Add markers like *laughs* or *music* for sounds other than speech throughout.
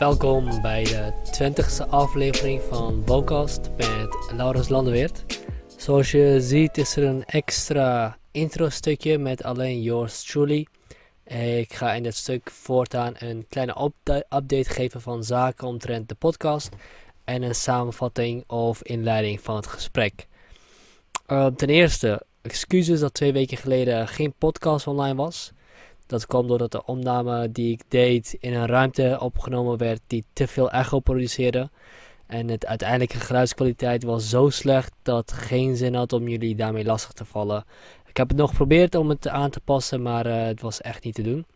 Welkom bij de 20e aflevering van Bocast met Laurens Landeweert. Zoals je ziet is er een extra intro stukje met alleen yours truly. Ik ga in dit stuk voortaan een kleine update geven van zaken omtrent de podcast en een samenvatting of inleiding van het gesprek. Uh, ten eerste, excuses dat twee weken geleden geen podcast online was. Dat kwam doordat de opname die ik deed in een ruimte opgenomen werd die te veel echo produceerde. En het uiteindelijke geluidskwaliteit was zo slecht dat het geen zin had om jullie daarmee lastig te vallen. Ik heb het nog geprobeerd om het aan te passen, maar uh, het was echt niet te doen.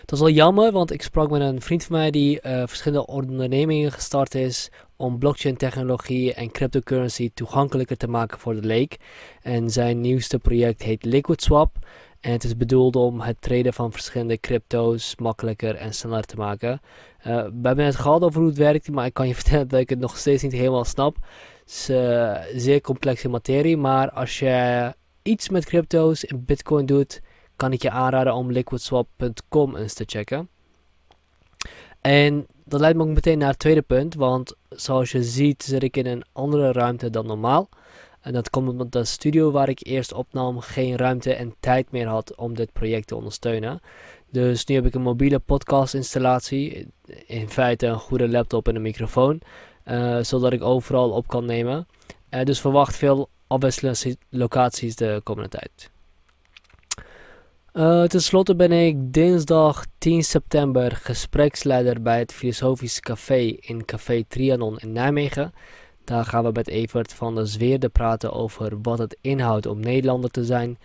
Het was wel jammer, want ik sprak met een vriend van mij die uh, verschillende ondernemingen gestart is om blockchain technologie en cryptocurrency toegankelijker te maken voor de leek. En zijn nieuwste project heet LiquidSwap. En het is bedoeld om het traden van verschillende crypto's makkelijker en sneller te maken. Uh, we hebben het gehad over hoe het werkt, maar ik kan je *laughs* vertellen dat ik het nog steeds niet helemaal snap. Het is uh, zeer complexe materie, maar als je iets met crypto's en bitcoin doet, kan ik je aanraden om liquidswap.com eens te checken. En dat leidt me ook meteen naar het tweede punt, want zoals je ziet zit ik in een andere ruimte dan normaal. En dat komt omdat de studio waar ik eerst opnam geen ruimte en tijd meer had om dit project te ondersteunen. Dus nu heb ik een mobiele podcast installatie, in feite een goede laptop en een microfoon, uh, zodat ik overal op kan nemen. Uh, dus verwacht veel afwisselende locaties de komende tijd. Uh, ten slotte ben ik dinsdag 10 september gespreksleider bij het Filosofisch Café in Café Trianon in Nijmegen. Daar gaan we met Evert van der Zweerde praten over wat het inhoudt om Nederlander te zijn.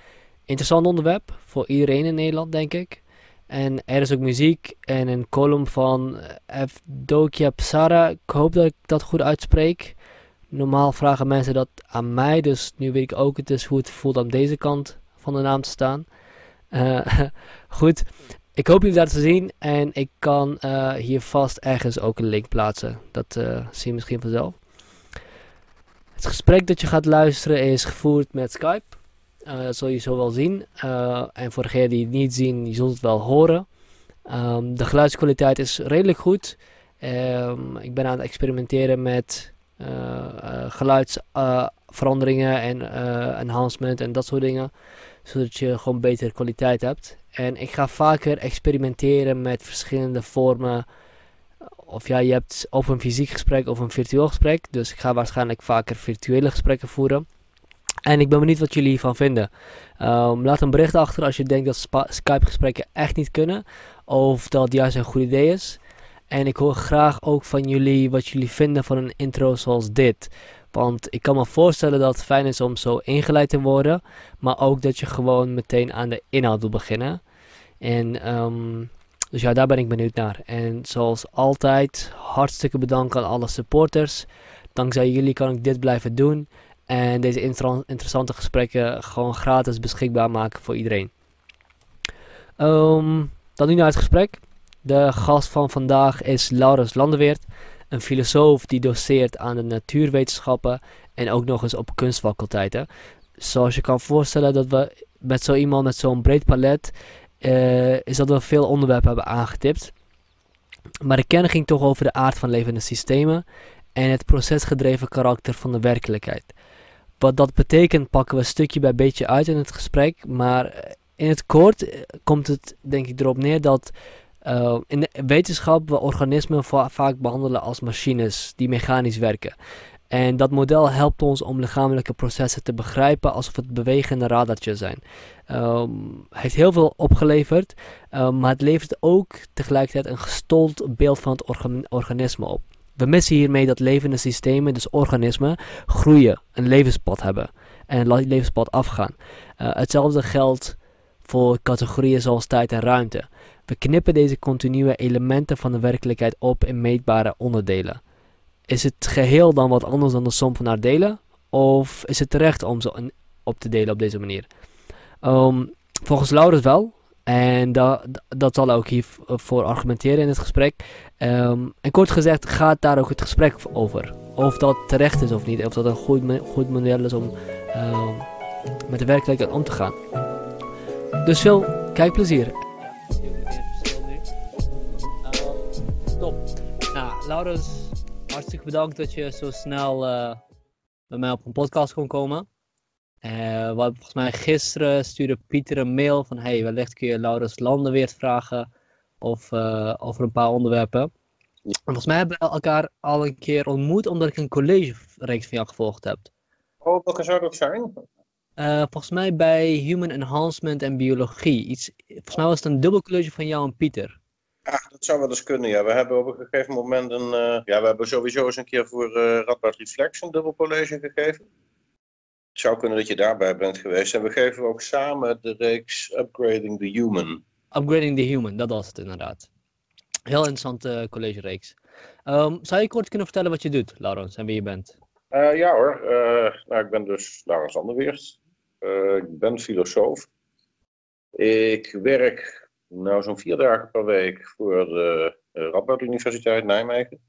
Interessant onderwerp voor iedereen in Nederland, denk ik. En er is ook muziek en een column van Evdokia Psara. Ik hoop dat ik dat goed uitspreek. Normaal vragen mensen dat aan mij, dus nu weet ik ook het is hoe het voelt aan deze kant van de naam te staan. Uh, *laughs* goed, ik hoop jullie daar te zien en ik kan uh, hier vast ergens ook een link plaatsen. Dat uh, zie je misschien vanzelf. Het gesprek dat je gaat luisteren is gevoerd met Skype. dat zul je zo wel zien. en voor degenen die het niet zien, je zult het wel horen. Um, de geluidskwaliteit is redelijk goed. Um, ik ben aan het experimenteren met geluidsveranderingen en enhancement en dat soort dingen zodat je gewoon betere kwaliteit hebt. En ik ga vaker experimenteren met verschillende vormen. Of ja, je hebt of een fysiek gesprek of een virtueel gesprek. Dus ik ga waarschijnlijk vaker virtuele gesprekken voeren. En ik ben benieuwd wat jullie hiervan vinden. Um, laat een bericht achter als je denkt dat Skype gesprekken echt niet kunnen. Of dat juist een goed idee is. En ik hoor graag ook van jullie wat jullie vinden van een intro zoals dit. Want ik kan me voorstellen dat het fijn is om zo ingeleid te worden. Maar ook dat je gewoon meteen aan de inhoud wil beginnen. En um, dus ja, daar ben ik benieuwd naar. En zoals altijd, hartstikke bedankt aan alle supporters. Dankzij jullie kan ik dit blijven doen. En deze inter interessante gesprekken gewoon gratis beschikbaar maken voor iedereen. Um, dan nu naar het gesprek. De gast van vandaag is Laurens Landeweert een filosoof die doseert aan de natuurwetenschappen en ook nog eens op kunstfaculteiten. Zoals je kan voorstellen dat we met zo iemand met zo'n breed palet uh, is dat we veel onderwerpen hebben aangetipt. Maar de kern ging toch over de aard van levende systemen en het procesgedreven karakter van de werkelijkheid. Wat dat betekent pakken we stukje bij beetje uit in het gesprek, maar in het kort eh, komt het denk ik erop neer dat uh, in de wetenschap we organismen va vaak behandelen als machines die mechanisch werken. En dat model helpt ons om lichamelijke processen te begrijpen alsof het bewegende radartjes zijn. Um, heeft heel veel opgeleverd, um, maar het levert ook tegelijkertijd een gestold beeld van het orga organisme op. We missen hiermee dat levende systemen, dus organismen, groeien, een levenspad hebben en een levenspad afgaan. Uh, hetzelfde geldt voor categorieën zoals tijd en ruimte. We knippen deze continue elementen van de werkelijkheid op in meetbare onderdelen. Is het geheel dan wat anders dan de som van haar delen? Of is het terecht om ze op te delen op deze manier? Um, volgens Laurens wel. En dat, zal ook hiervoor argumenteren in het gesprek. Um, en kort gezegd gaat daar ook het gesprek over. Of dat terecht is of niet. Of dat een goed, goed model is om uh, met de werkelijkheid om te gaan. Dus veel kijkplezier. Stop. Laurens, hartstikke bedankt dat je zo snel uh, bij mij op een podcast kon komen. Uh, volgens mij gisteren stuurde Pieter een mail van hey, wellicht kun je Laurens Landenweert vragen of, uh, over een paar onderwerpen. En volgens mij hebben we elkaar al een keer ontmoet omdat ik een college-reeks van jou gevolgd heb. Oh, welke zou dat zijn? Uh, volgens mij bij Human Enhancement en Biologie. Iets, volgens mij was het een dubbel college van jou en Pieter. Ja, dat zou wel eens kunnen, ja. We hebben op een gegeven moment een... Uh, ja, we hebben sowieso eens een keer voor uh, Radboud Reflex een dubbel college gegeven. Het zou kunnen dat je daarbij bent geweest. En we geven ook samen de reeks Upgrading the Human. Upgrading the Human, dat was het inderdaad. Heel interessante college-reeks. Um, zou je kort kunnen vertellen wat je doet, Laurens, en wie je bent? Uh, ja hoor, nou, ik ben dus Laurens Anderweert. ik ben filosoof. Ik werk nou zo'n vier dagen per week voor de Radboud Universiteit Nijmegen.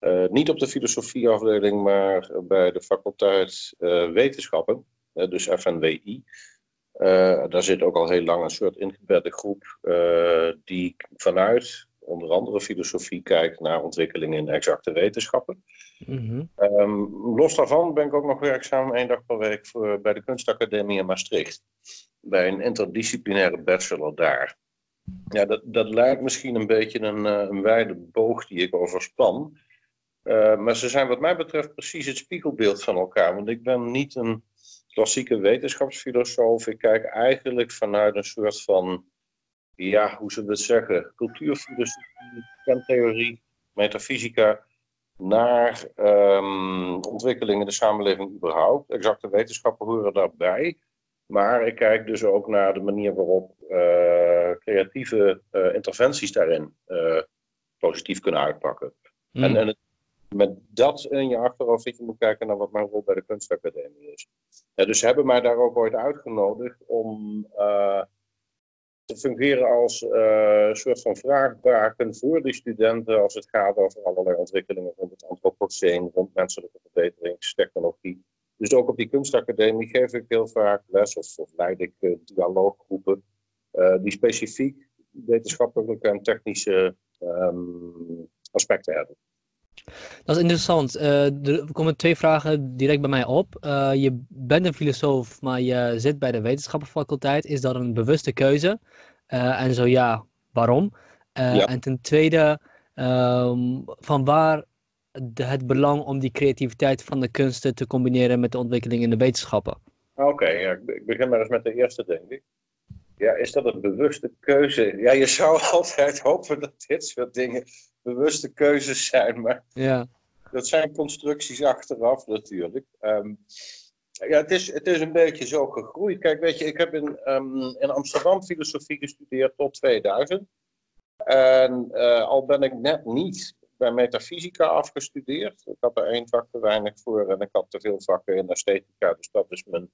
Uh, niet op de filosofieafdeling, maar bij de faculteit wetenschappen, dus FNWI. daar zit ook al heel lang een soort ingebedde groep die vanuit onder andere filosofie kijkt naar ontwikkelingen in exacte wetenschappen. Mm um, los daarvan ben ik ook nog werkzaam één dag per week voor, bij de Kunstacademie in Maastricht. Bij een interdisciplinaire bachelor daar. Ja, dat, dat lijkt misschien een beetje een, een wijde boog die ik overspan. Uh, maar ze zijn wat mij betreft precies het spiegelbeeld van elkaar. Want ik ben niet een klassieke wetenschapsfilosoof. Ik kijk eigenlijk vanuit een soort van, ja, hoe we het zeggen, cultuurfilosofie, kentheorie, metafysica, naar um, ontwikkelingen in de samenleving überhaupt. Exacte wetenschappen horen daarbij. Maar ik kijk dus ook naar de manier waarop uh, creatieve uh, interventies daarin positief kunnen uitpakken. Mm. En, en het met dat in je achterhoofd dat je moet kijken naar wat mijn rol bij de kunstacademie is. Ja, dus ze hebben mij daar ook ooit uitgenodigd om uh, te fungeren als uh, soort van vraagbaken voor die studenten als het gaat over allerlei ontwikkelingen rond het antropoceen, rond menselijke verbeteringstechnologie. Dus ook op die kunstacademie geef ik heel vaak les of, of leid ik uh, dialooggroepen die specifiek wetenschappelijke en technische um, aspecten hebben. Dat is interessant. Uh, er komen twee vragen direct bij mij op. Je bent een filosoof, maar je zit bij de wetenschappenfaculteit. Is dat een bewuste keuze? En zo ja, waarom? Ja. En ten tweede, um, van waar de, het belang om die creativiteit van de kunsten te combineren met de ontwikkeling in de wetenschappen? Oké, okay, ja, ik begin maar eens met de eerste, denk ik. Ja, is dat een bewuste keuze? Ja, je zou *laughs* altijd hopen dat dit soort dingen bewuste keuzes zijn. Maar ja. dat zijn constructies achteraf natuurlijk. Um, ja, het is, het is een beetje zo gegroeid. Kijk, weet je, ik heb in, um, in Amsterdam filosofie gestudeerd tot 2000. En uh, al ben ik net niet bij metafysica afgestudeerd. Ik had er één vak te weinig voor en ik had te veel vakken in esthetica. Dus dat is mijn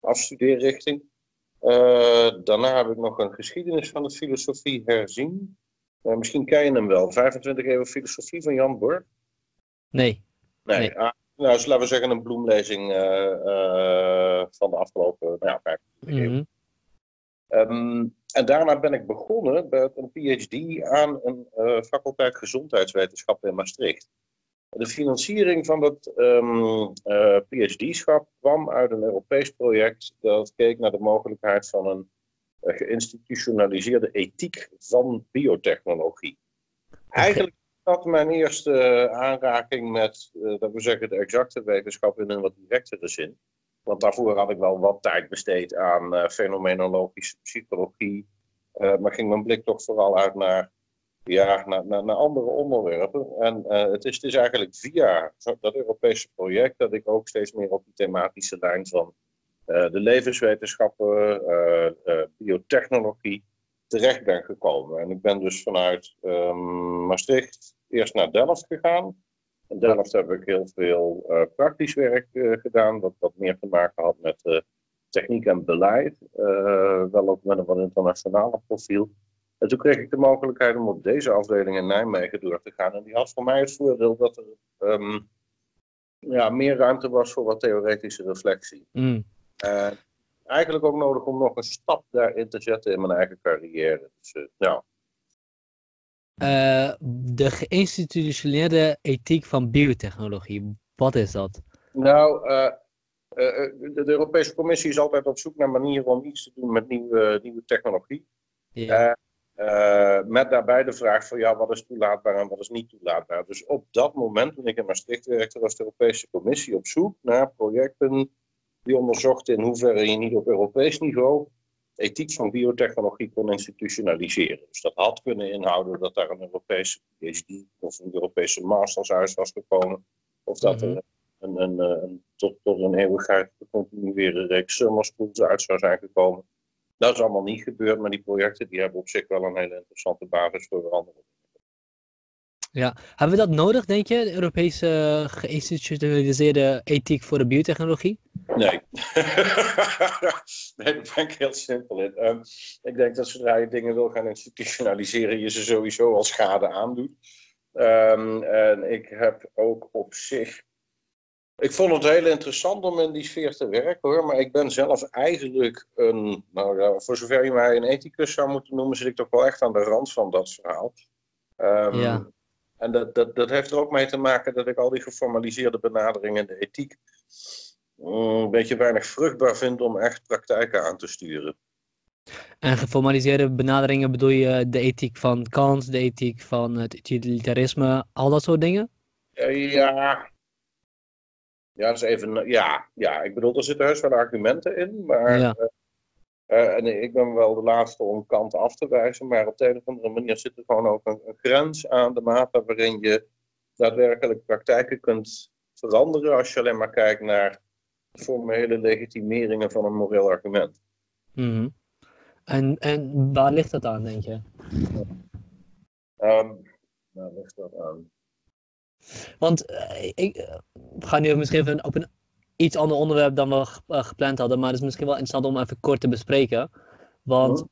afstudeerrichting. Uh, daarna heb ik nog een geschiedenis van de filosofie herzien. Uh, misschien ken je hem wel. 25 eeuwen filosofie van Jan Borg. Nee. Nee. nee. Ah, nou, dus laten we zeggen een bloemlezing uh, van de afgelopen nou ja, 25 mm -hmm. Um, en daarna ben ik begonnen met een PhD aan een faculteit gezondheidswetenschappen in Maastricht. De financiering van dat um, uh, PhD-schap kwam uit een Europees project dat keek naar de mogelijkheid van een uh, geïnstitutionaliseerde ethiek van biotechnologie. Eigenlijk was dat mijn eerste aanraking met, dat we zeggen, de exacte wetenschap in een wat directere zin. Want daarvoor had ik wel wat tijd besteed aan fenomenologische psychologie. maar ging mijn blik toch vooral uit naar ja, naar, naar, naar andere onderwerpen. En uh, het, is, het is eigenlijk via dat Europese project dat ik ook steeds meer op die thematische lijn van de levenswetenschappen, biotechnologie terecht ben gekomen. En ik ben dus vanuit um, Maastricht eerst naar Delft gegaan. In Delft heb ik heel veel praktisch werk gedaan, dat wat meer te maken had met techniek en beleid. wel ook met een wat internationale profiel. En toen kreeg ik de mogelijkheid om op deze afdeling in Nijmegen door te gaan. En die had voor mij het voordeel dat er um, ja, meer ruimte was voor wat theoretische reflectie. Mm. Eigenlijk ook nodig om nog een stap daarin te zetten in mijn eigen carrière. Dus uh, ja, de geïnstitutioneerde ethiek van biotechnologie. Wat is dat? Nou, de, Europese Commissie is altijd op zoek naar manieren om iets te doen met nieuwe, nieuwe technologie. Ja. Met daarbij de vraag van ja, wat is toelaatbaar en wat is niet toelaatbaar. Dus op dat moment, toen ik in Maastricht werkte, was de Europese Commissie op zoek naar projecten die onderzochten in hoeverre je niet op Europees niveau ethiek van biotechnologie kon institutionaliseren. Dus dat had kunnen inhouden dat daar een Europese PhD of een Europese masters uit was gekomen. Of dat er mhm. een, een, een, tot, tot een eeuwigheid te continueren reeks summer schools uit zou zijn gekomen. Dat is allemaal niet gebeurd, maar die projecten die hebben op zich wel een hele interessante basis voor andere ja, hebben we dat nodig, denk je, de Europese geïnstitutionaliseerde ethiek voor de biotechnologie? Nee. *laughs* nee, daar ben ik heel simpel in. Um, ik denk dat zodra je dingen wil gaan institutionaliseren, je ze sowieso al schade aandoet. Um, en ik heb ook op zich ik vond het heel interessant om in die sfeer te werken hoor, maar ik ben zelf eigenlijk een, nou voor zover je mij een ethicus zou moeten noemen, zit ik toch wel echt aan de rand van dat verhaal. Um, ja. En dat, dat, dat heeft er ook mee te maken dat ik al die geformaliseerde benaderingen in de ethiek een beetje weinig vruchtbaar vind om echt praktijken aan te sturen. En geformaliseerde benaderingen bedoel je de ethiek van Kant, de ethiek van het utilitarisme, al dat soort dingen? Ja, ja, dat is even, ja, ja, ik bedoel, er zitten heus wel argumenten in, maar ja. Uh, en ik ben wel de laatste om Kant af te wijzen, maar op de een of andere manier zit er gewoon ook een, een grens aan de mate waarin je daadwerkelijk praktijken kunt veranderen als je alleen maar kijkt naar formele legitimeringen van een moreel argument. Mm en, en waar ligt dat aan, denk je? Um, waar ligt dat aan? Want uh, ik uh, ga nu misschien even op een iets ander onderwerp dan we uh, gepland hadden, maar het is misschien wel interessant om even kort te bespreken. Want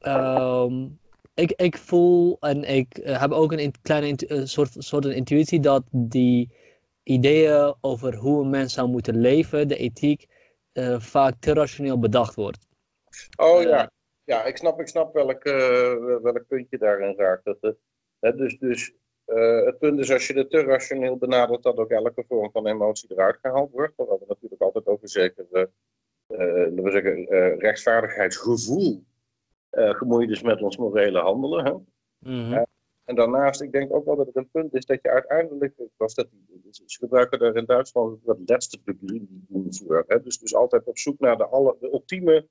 um, ik, ik voel en ik heb ook een kleine soort, soort een intuïtie dat die ideeën over hoe een mens zou moeten leven, de ethiek, vaak te rationeel bedacht wordt. Oh ja, ja ik snap, ik snap welk, welk punt je daarin raakt. Dat, dus, dus uh, het punt is als je het te rationeel benadert, dat ook elke vorm van emotie eruit gehaald wordt. Waar we natuurlijk altijd over zeker, uh, we zeggen, rechtvaardigheidsgevoel gemoeid is met ons morele handelen. Hè? Mhm. En daarnaast, ik denk ook wel dat het een punt is dat je uiteindelijk, was dat, ze gebruiken daar in Duitsland wat laatste doen voor. Hè? Dus, dus altijd op zoek naar de, alle, de ultieme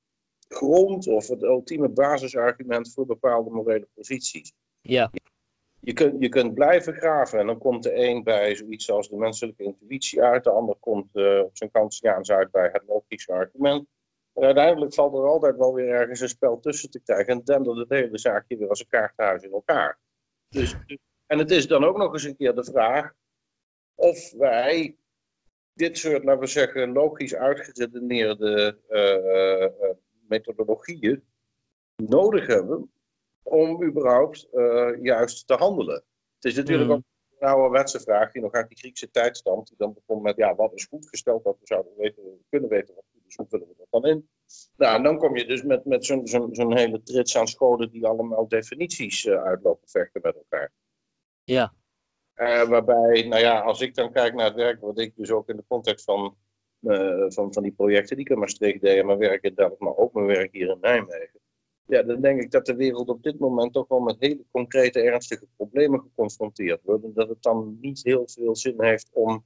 grond of het ultieme basisargument voor bepaalde morele posities. Ja je kunt, je kunt blijven graven en dan komt de een bij zoiets als de menselijke intuïtie uit, de ander komt uh, op zijn Kantiaans uit bij het logische argument. En uiteindelijk valt er altijd wel weer ergens een spel tussen te krijgen en dendert het hele zaakje weer als een kaarthuis in elkaar. Dus, en het is dan ook nog eens een keer de vraag of wij dit soort, laten we zeggen, logisch uitgeredeneerde uh, uh, methodologieën nodig hebben om überhaupt uh, juist te handelen. Het is natuurlijk mm. ook een ouderwetse vraag die nog uit die Griekse tijd stamt. Die dan begon met, ja, wat is goed gesteld dat we zouden weten, kunnen weten wat goed is, hoe vullen we dat dan in? Nou, dan kom je dus met, met zo'n zo'n zo'n hele trits aan scholen die allemaal definities uh, uitlopen vechten met elkaar. Ja. Uh, waarbij, nou ja, als ik dan kijk naar het werk, wat ik dus ook in de context van, van, van die projecten die ik in Maastricht deed, en mijn werk in Delft, maar ook mijn werk hier in Nijmegen ja, dan denk ik dat de wereld op dit moment toch wel met hele concrete, ernstige problemen geconfronteerd wordt. En dat het dan niet heel veel zin heeft om,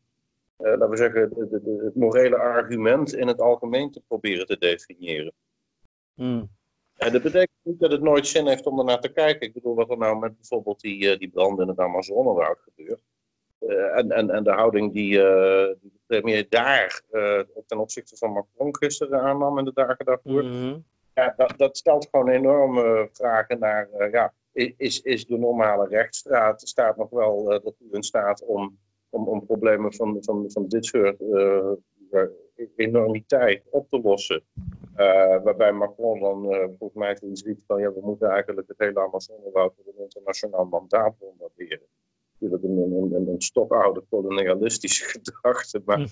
laten we zeggen, de, de, het morele argument in het algemeen te proberen te definiëren. Hmm. En dat betekent niet dat het nooit zin heeft om er naar te kijken. Ik bedoel, wat er nou met bijvoorbeeld die, uh, die brand in het Amazonewoud gebeurt. Uh, en, en, en de houding die, die de premier daar ten opzichte van Macron gisteren aannam in de dagen daarvoor. Mm ja, dat, dat stelt gewoon enorme vragen naar, ja, is, is de normale rechtsstraat staat nog wel u in staat om, om, om problemen van, van, van dit soort uh, enormiteit op te lossen? waarbij Macron dan volgens mij iets ziet van, ja, we moeten eigenlijk het hele Amazonewoud met een internationaal mandaat bombarderen. Natuurlijk een, een, een, een stokoude kolonialistische *laughs* gedachte, maar...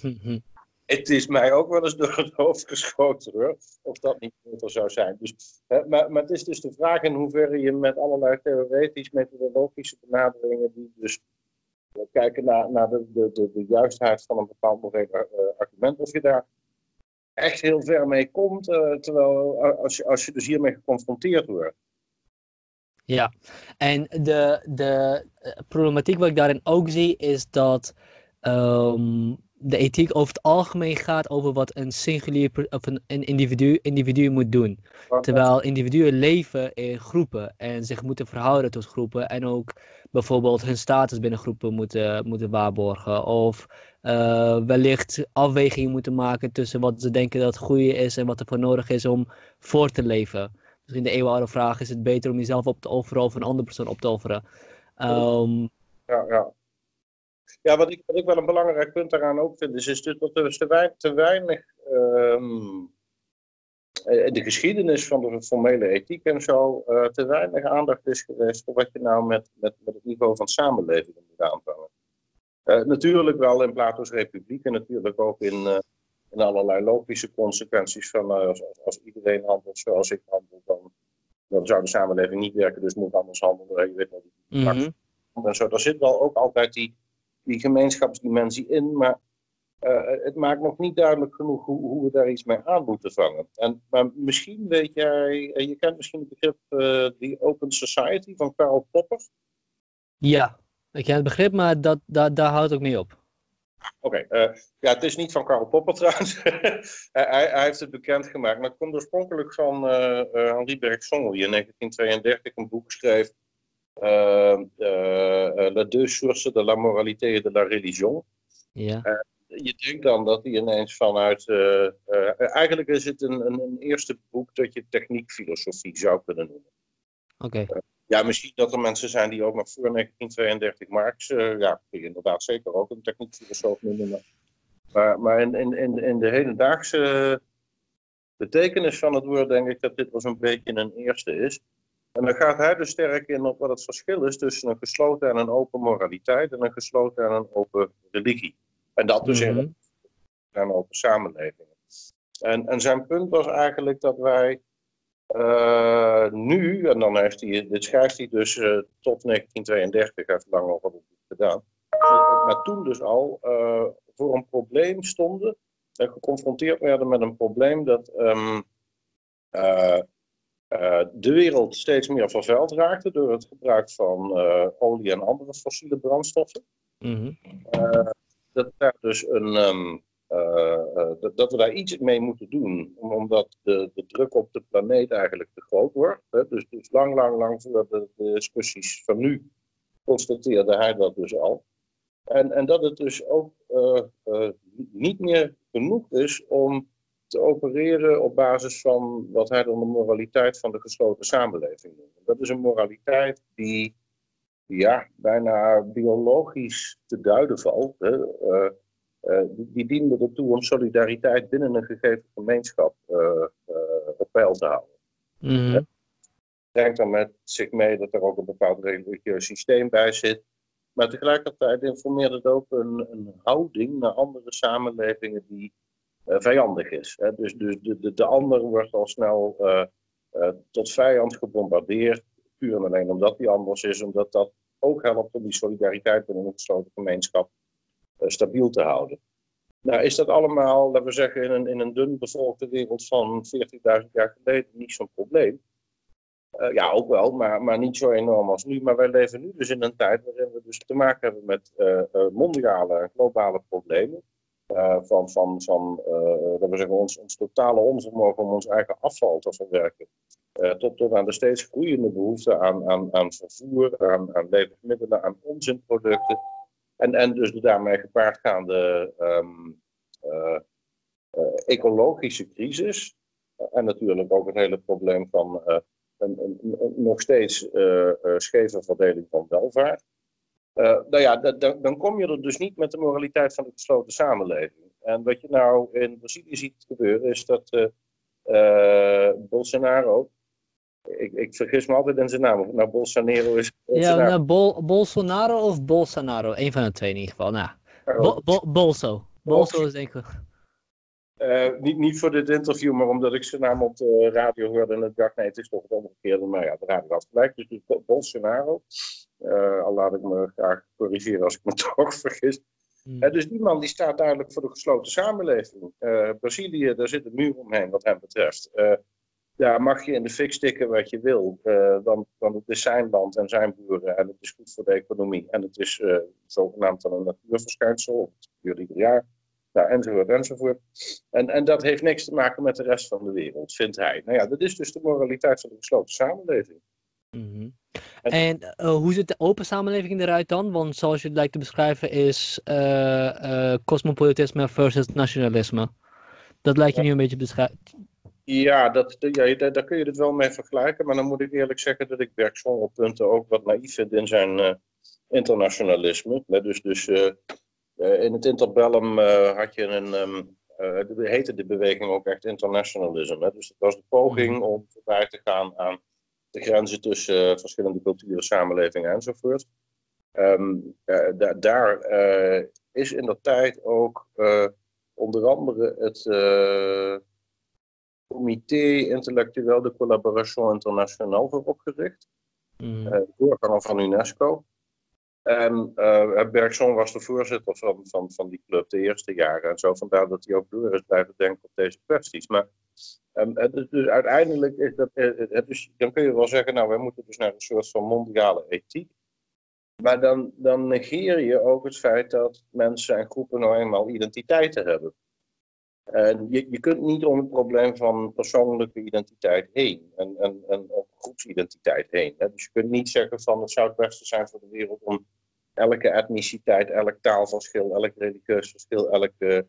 het is mij ook wel eens door het hoofd geschoten hoor, of dat niet beter zou zijn. Dus, maar, maar het is dus de vraag in hoeverre je met allerlei theoretisch methodologische benaderingen, die dus kijken naar, naar de, de, de, juistheid van een bepaald moreel uh, argument, of je daar echt heel ver mee komt, uh, terwijl als je, als je dus hiermee geconfronteerd wordt. Ja, en de, de problematiek wat ik daarin ook zie is dat um, de ethiek over het algemeen gaat over wat een singulier of een, een individu, individu moet doen. Terwijl individuen leven in groepen en zich moeten verhouden tot groepen en ook bijvoorbeeld hun status binnen groepen moeten, moeten waarborgen. Of uh, wellicht afwegingen moeten maken tussen wat ze denken dat het goede is en wat er voor nodig is om voor te leven. Misschien de eeuwenoude vraag, is het beter om jezelf op te offeren of een andere persoon op te offeren? Um, ja, ja. Ja, wat ik, wat ik wel een belangrijk punt daaraan ook vind, is, is dus dat er te, weinig, te weinig um, de geschiedenis van de formele ethiek en zo, uh, te weinig aandacht is geweest voor wat je nou met, met, met het niveau van samenleving moet aanvangen. Uh, natuurlijk wel in Plato's Republiek en natuurlijk ook in, uh, in allerlei logische consequenties van als, als, iedereen handelt zoals ik handel, dan, dan zou de samenleving niet werken, dus moet anders handelen. Je weet wel, die mm -hmm. en zo. Daar zit wel ook altijd die die gemeenschapsdimensie in, maar uh, het maakt nog niet duidelijk genoeg hoe, hoe, we daar iets mee aan moeten vangen. En, maar misschien weet jij, je kent misschien het begrip uh, die Open Society van Karl Popper. Ja, ik ken het begrip, maar dat, dat, daar houdt ook mee op. Oké, okay, uh, ja, het is niet van Karl Popper trouwens. *laughs* hij, hij, heeft het bekendgemaakt, maar het komt oorspronkelijk van Henri Bergson, die in 1932 een boek schreef uh, uh, Les deux sources de la moralité et de la religion. Ja. je denkt dan dat hij ineens vanuit. eigenlijk is het een, een, een, eerste boek dat je techniekfilosofie zou kunnen noemen. Oké. Okay. ja, misschien dat er mensen zijn die ook nog voor 1932 Marx. ja, kun je inderdaad zeker ook een techniekfilosoof noemen. Maar, maar in, in, in, in de hedendaagse betekenis van het woord denk ik dat dit wel zo'n beetje een eerste is. En dan gaat hij dus sterk in op wat het verschil is tussen een gesloten en een open moraliteit en een gesloten en een open religie. En dat dus mm -hmm. in een open samenleving. En, en zijn punt was eigenlijk dat wij uh, nu, en dan heeft hij, dit schrijft hij dus uh, tot 1932, heeft lang over het gedaan, maar toen dus al uh, voor een probleem stonden en geconfronteerd werden met een probleem dat um, uh, de wereld steeds meer vervuild raakte door het gebruik van uh, olie en andere fossiele brandstoffen. Mm -hmm. uh, dat, daar dus een, um, dat, dat, we daar iets mee moeten doen, omdat de, de druk op de planeet eigenlijk te groot wordt. Hè? Dus, dus lang, lang, lang voor de, de, discussies van nu constateerde hij dat dus al. En, en dat het dus ook niet meer genoeg is om te opereren op basis van wat hij dan de moraliteit van de gesloten samenleving noemt. Dat is een moraliteit die ja, bijna biologisch te duiden valt. Hè. Uh, uh, die, die diende ertoe om solidariteit binnen een gegeven gemeenschap uh, op peil te houden. Mm -hmm. Brengt dan met zich mee dat er ook een bepaald religieus systeem bij zit. Maar tegelijkertijd informeert het ook een, een houding naar andere samenlevingen die eh, vijandig is. Hè. Dus, dus de, de, de ander wordt al snel eh, eh, tot vijand gebombardeerd, puur en alleen omdat die anders is, omdat dat ook helpt om die solidariteit binnen een gesloten gemeenschap stabiel te houden. Nou, is dat allemaal, laten we zeggen, in een, in een dun bevolkte wereld van 40.000 jaar geleden niet zo'n probleem? Ja, ook wel, maar, maar niet zo enorm als nu. Maar wij leven nu dus in een tijd waarin we dus te maken hebben met mondiale en globale problemen. Uh, van, van, van uh, dat we zeggen, ons, ons totale onvermogen om ons eigen afval te verwerken. Uh, tot, tot aan de steeds groeiende behoefte aan, aan, aan vervoer, aan, aan levensmiddelen, aan onzinproducten. En, en dus de daarmee gepaardgaande um, ecologische crisis. en natuurlijk ook het hele probleem van een, een, een, nog steeds scheve verdeling van welvaart. Uh, nou ja, dan kom je er dus niet met de moraliteit van de gesloten samenleving. En wat je nou in Brazilië ziet gebeuren, is dat uh, uh, Bolsonaro. Ik, ik, vergis me altijd in zijn naam. Of nou Bolsonaro is. Bolsonaro. Ja, nou, Bol, Bolsonaro of Bolsonaro? Een van de twee in ieder geval. Nou, Bo, Bo, Bolso. Bolso is denk ik. Uh, niet, niet voor dit interview, maar omdat ik zijn naam op de radio hoorde en ik dacht, nee, het is toch het omgekeerde. Maar ja, de radio had gelijk, dus het Bolsonaro. Uh, al laat ik me graag corrigeren als ik me *laughs* toch vergis. Uh, dus die man die staat duidelijk voor de gesloten samenleving. Brazilië, daar zit een muur omheen wat hem betreft. ja, mag je in de fik stikken wat je wil, dan, dan het is zijn land en zijn boeren en het is goed voor de economie. En het is zogenaamd dan een natuurverschijnsel, het gebeurt ieder jaar. Nou, enzovoort, enzovoort. En, en dat heeft niks te maken met de rest van de wereld, vindt hij. Nou ja, dat is dus de moraliteit van de gesloten samenleving. Mhm. En, uh, hoe ziet de open samenleving eruit dan? Want zoals je het lijkt te beschrijven is uh, cosmopolitisme versus nationalisme. Dat lijkt je nu een beetje beschrijven. Ja, dat, ja, daar, daar, kun je het wel mee vergelijken. Maar dan moet ik eerlijk zeggen dat ik Bergson op punten ook wat naïef vind in zijn internationalisme. Dus, dus eh, in het interbellum eh, had je een, um, heette de beweging ook echt internationalism. Hè? Dus het was de poging mhm. om voorbij te gaan aan de grenzen tussen verschillende culturen, samenlevingen enzovoort. Um, daar is in dat tijd ook onder andere het Comité Intellectueel de Collaboration Internationale voor opgericht. Mm. doorganger van UNESCO. En uh, Bergson was de voorzitter van, van, van die club de eerste jaren. En zo vandaar dat hij ook door is blijven denken op deze kwesties. Maar het dus uiteindelijk is dat. Is, dan kun je wel zeggen, nou, wij moeten dus naar een soort van mondiale ethiek. Maar dan, dan negeer je ook het feit dat mensen en groepen nou eenmaal identiteiten hebben. En je, je kunt niet om het probleem van persoonlijke identiteit heen en, en, en groepsidentiteit heen. Hè. Dus je kunt niet zeggen van het zou het beste zijn voor de wereld om elke etniciteit, elk taalverschil, elk religieus verschil, elk uh,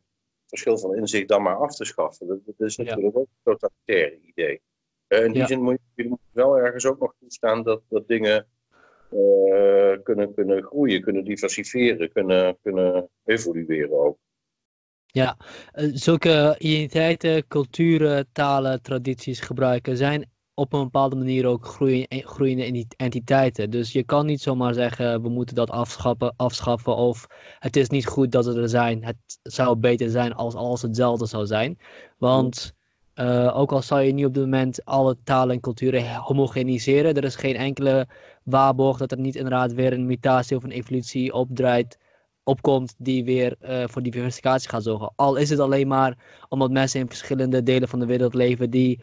verschil van inzicht dan maar af te schaffen. Dat, is natuurlijk ook een totalitaire idee. Uh, in die zin moet je, wel ergens ook nog toestaan dat, dat dingen uh, kunnen, kunnen groeien, kunnen diversifieren, kunnen, kunnen evolueren ook. Ja, zulke identiteiten, culturen, talen, tradities gebruiken zijn op een bepaalde manier ook groeien, groeiende entiteiten. Dus je kan niet zomaar zeggen, we moeten dat afschaffen, afschaffen of het is niet goed dat ze er zijn. Het zou beter zijn als alles hetzelfde zou zijn. Want uh, ook al zou je niet op dit moment alle talen en culturen homogeniseren, er is geen enkele waarborg dat er niet inderdaad weer een mutatie of een evolutie opdraait, opkomt die weer uh, voor diversificatie gaat zorgen. Al is het alleen maar omdat mensen in verschillende delen van de wereld leven die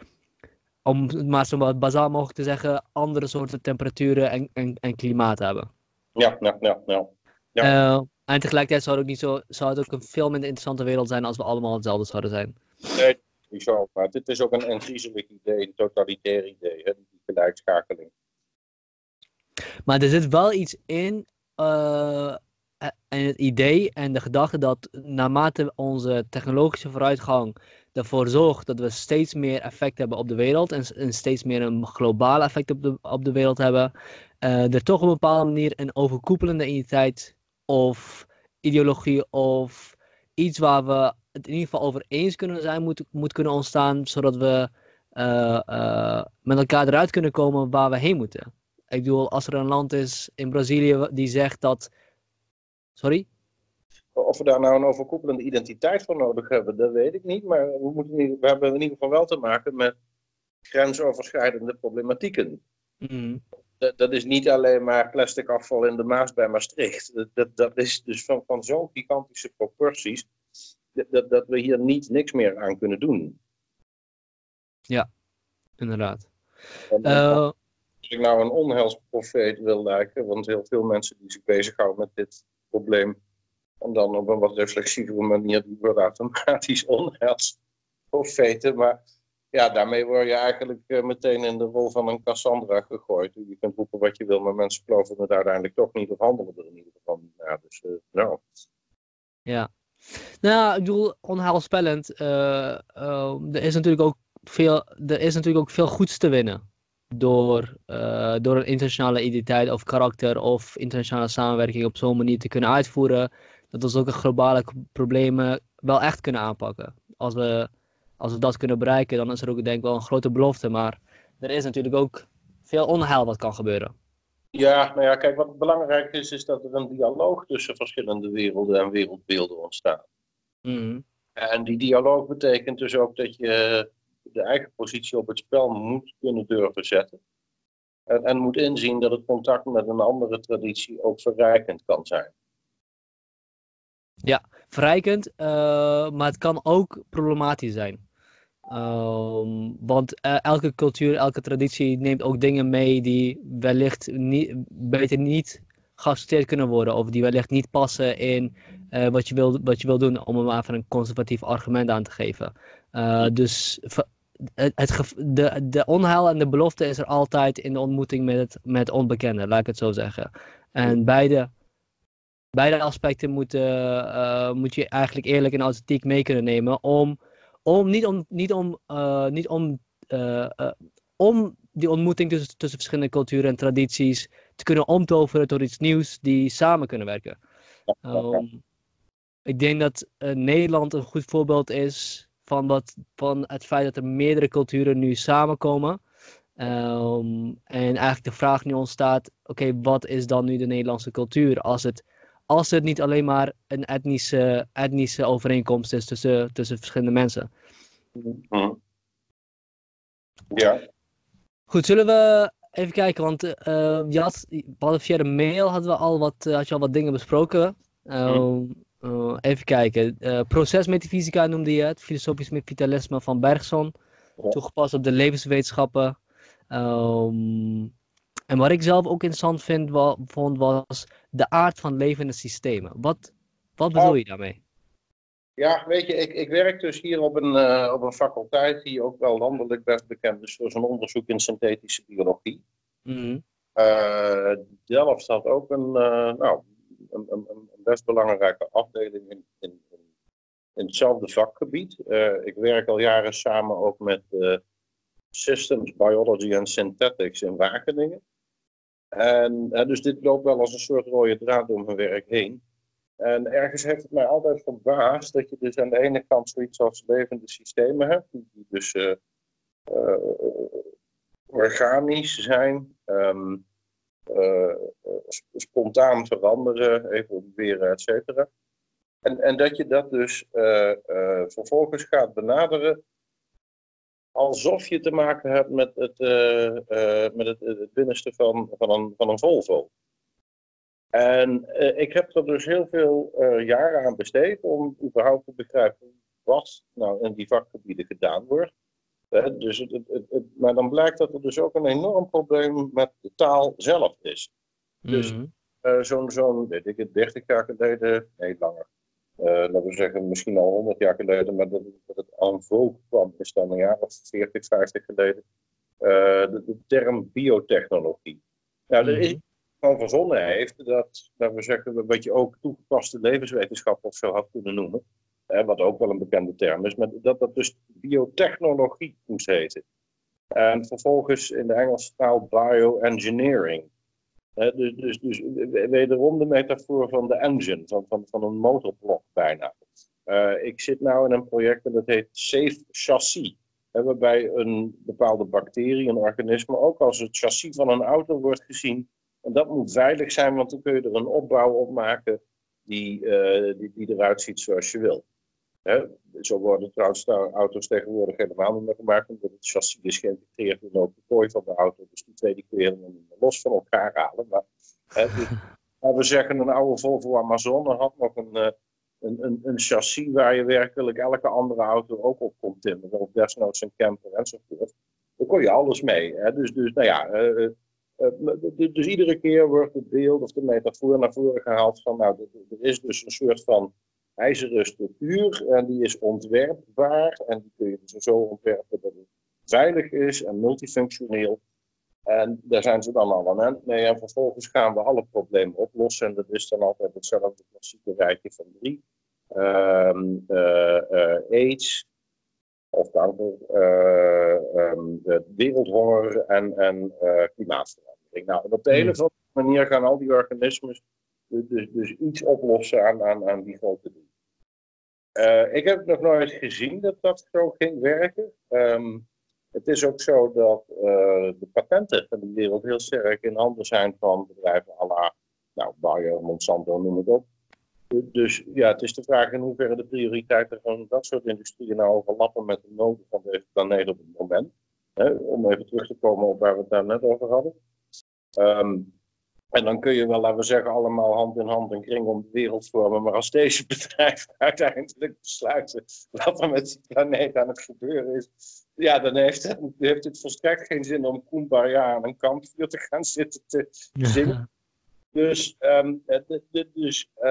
om het maar zo bazaal mogelijk te zeggen, andere soorten temperaturen en, en, en klimaat hebben. Ja, ja, ja. ja. ja. Uh, en tegelijkertijd zou het, ook niet zo, zou het ook een veel minder interessante wereld zijn als we allemaal hetzelfde zouden zijn. Nee, niet zo. Maar dit is ook een, een griezelig idee, een totalitair idee, hè, die gelijkschakeling. Maar er zit wel iets in, uh, en het idee en de gedachte dat naarmate onze technologische vooruitgang ervoor zorgt dat we steeds meer effect hebben op de wereld en, steeds meer een globaal effect op de, op de wereld hebben, uh, er toch op een bepaalde manier een overkoepelende identiteit of ideologie of iets waar we het in ieder geval over eens kunnen zijn, moet, moet kunnen ontstaan, zodat we uh, uh, met elkaar eruit kunnen komen waar we heen moeten. Ik bedoel, als er een land is in Brazilië die zegt dat. Sorry? Of we daar nou een overkoepelende identiteit voor nodig hebben, dat weet ik niet. Maar we, moeten we hebben in ieder geval wel te maken met grensoverschrijdende problematieken. Mm. Dat, dat, is niet alleen maar plastic afval in de Maas bij Maastricht. Dat, dat, dat is dus van, van zo'n gigantische proporties dat, dat we hier niet niks meer aan kunnen doen. Ja, inderdaad. Uh, als ik nou een onheilsprofeet wil lijken, want heel veel mensen die zich bezighouden met dit probleem en dan op een wat reflexievere manier die worden automatisch onheilsprofeten. Maar ja, daarmee word je eigenlijk eh, meteen in de rol van een Cassandra gegooid. Je kunt roepen wat je wil, maar mensen geloven het uiteindelijk toch niet of handelen er in ieder geval niet naar. Dus uh, nou. Ja. Nou, ik bedoel, onheilspellend. Uh, er, is natuurlijk ook veel, er is natuurlijk ook veel goeds te winnen. Door, door een internationale identiteit of karakter of internationale samenwerking op zo'n manier te kunnen uitvoeren dat we zulke globale problemen wel echt kunnen aanpakken. Als we, als we dat kunnen bereiken, dan is er ook denk ik wel een grote belofte. Maar er is natuurlijk ook veel onheil wat kan gebeuren. Ja, nou ja, kijk, wat belangrijk is, is dat er een dialoog tussen verschillende werelden en wereldbeelden ontstaat. Mhm. En die dialoog betekent dus ook dat je de eigen positie op het spel moet kunnen durven zetten. En, en moet inzien dat het contact met een andere traditie ook verrijkend kan zijn. Ja, verrijkend, uh, maar het kan ook problematisch zijn. Ehm, want uh, elke cultuur, elke traditie neemt ook dingen mee die wellicht niet, beter niet geaccepteerd kunnen worden. Of die wellicht niet passen in uh, wat, je wil, wat je wil doen, om hem even een conservatief argument aan te geven. dus het, het, de, de onheil en de belofte is er altijd in de ontmoeting met het, met onbekende, laat ik het zo zeggen. En beide, beide aspecten moeten, uh, moet je eigenlijk eerlijk en authentiek mee kunnen nemen om, om niet om, niet om, uh, niet om, om die ontmoeting tussen, tussen verschillende culturen en tradities te kunnen omtoveren tot iets nieuws die samen kunnen werken. Um, ik denk dat Nederland een goed voorbeeld is van, wat, van het feit dat er meerdere culturen nu samenkomen. Um, en eigenlijk de vraag nu ontstaat: oké, wat is dan nu de Nederlandse cultuur? Als het, als het niet alleen maar een etnische, etnische overeenkomst is tussen, tussen verschillende mensen. Hm. Ja. Goed, zullen we even kijken? Want uh, je had, via de mail hadden we al wat, uh, had je al wat dingen besproken. Um, uh, even kijken. Uh, procesmetafysica noemde je het. Filosofisch vitalisme van Bergson. Ja. Toegepast op de levenswetenschappen. Um, en wat ik zelf ook interessant vind, vond, was de aard van levende systemen. Wat, wat bedoel oh. je daarmee? Ja, weet je, ik, ik werk dus hier op een, uh, op een faculteit die ook wel landelijk best bekend is voor zijn onderzoek in synthetische biologie. Mm -hmm. Delft had ook een, nou, een, een, een, best belangrijke afdeling in, in, in hetzelfde vakgebied. Ik werk al jaren samen ook met Systems Biology and Synthetics in Wageningen. En dus dit loopt wel als een soort rode draad door mijn werk heen. En ergens heeft het mij altijd verbaasd dat je dus aan de ene kant zoiets als levende systemen hebt, die, dus organisch zijn, um, uh, spontaan veranderen, evolueren, et cetera. En, en dat je dat dus vervolgens gaat benaderen alsof je te maken hebt met het, met het, het, binnenste van, van, een, van een Volvo. En ik heb er dus heel veel jaren aan besteed om überhaupt te begrijpen wat nou in die vakgebieden gedaan wordt. Dus het, het, het, maar dan blijkt dat er dus ook een enorm probleem met de taal zelf is. Dus mm zo'n, zo'n, weet ik het, 30 jaar geleden, nee langer. Uh, laten we zeggen, misschien al 100 jaar geleden, maar dat, dat het aan kwam, is dan een jaar of 40, 50 geleden. Uh, de, de, term biotechnologie. Nou, er is mhm. van verzonnen heeft dat, laten we zeggen, wat je ook toegepaste levenswetenschap of zo had kunnen noemen wat ook wel een bekende term is, maar dat dat dus biotechnologie moest heten. En vervolgens in de Engelse taal bioengineering. Dus, dus, dus wederom de metafoor van de engine, van, van, van een motorblok bijna. Uh, ik zit nu in een project en dat heet Safe Chassis. waarbij een bepaalde bacterie, een organisme, ook als het chassis van een auto wordt gezien. En dat moet veilig zijn, want dan kun je er een opbouw op maken die, uh, die, die eruit ziet zoals je wil. Hè, zo worden trouwens auto's tegenwoordig helemaal niet meer gemaakt, omdat het chassis is geïntegreerd in de kooi van de auto. Dus die twee die kun je helemaal niet meer los van elkaar halen. Maar, hè, *laughs* dus, we zeggen, een oude Volvo Amazon had nog een, uh, een, een, een, chassis waar je werkelijk elke andere auto ook op kon timmeren. Of desnoods een camper enzovoort. Daar kon je alles mee. Hè. Dus, dus, nou ja, uh, uh, dus iedere keer wordt het beeld of de metafoor naar voren gehaald van, nou, er is dus een soort van ijzeren structuur en die is ontwerpbaar en die kun je dus zo ontwerpen dat het veilig is en multifunctioneel. En daar zijn ze dan al aan mee en vervolgens gaan we alle problemen oplossen en dat is dan altijd hetzelfde klassieke rijtje van drie. Um, uh, uh, AIDS, of kanker, uh, um, wereldhonger en, en klimaatverandering. Nou, op de een of andere manier gaan al die organismen dus, dus, iets oplossen aan, aan, aan die grote dingen. Uh, ik heb nog nooit gezien dat dat zo ging werken. Um, het is ook zo dat uh, de patenten van de wereld heel sterk in handen zijn van bedrijven à la nou, Bayer, Monsanto, noem het op. Dus ja, het is de vraag in hoeverre de prioriteiten van dat soort industrieën nou overlappen met de noden van deze planeet op het moment. Om even terug te komen op waar we het daar net over hadden. Ehm, en dan kun je wel, laten we zeggen, allemaal hand in hand en kring om de wereld vormen. Maar als deze *laughs* bedrijven uiteindelijk besluiten wat er met die planeet aan het gebeuren is. Ja, dan heeft het, heeft het volstrekt geen zin om Kumbaya aan een kampvuur te gaan zitten te zingen. Dus, um, dus uh,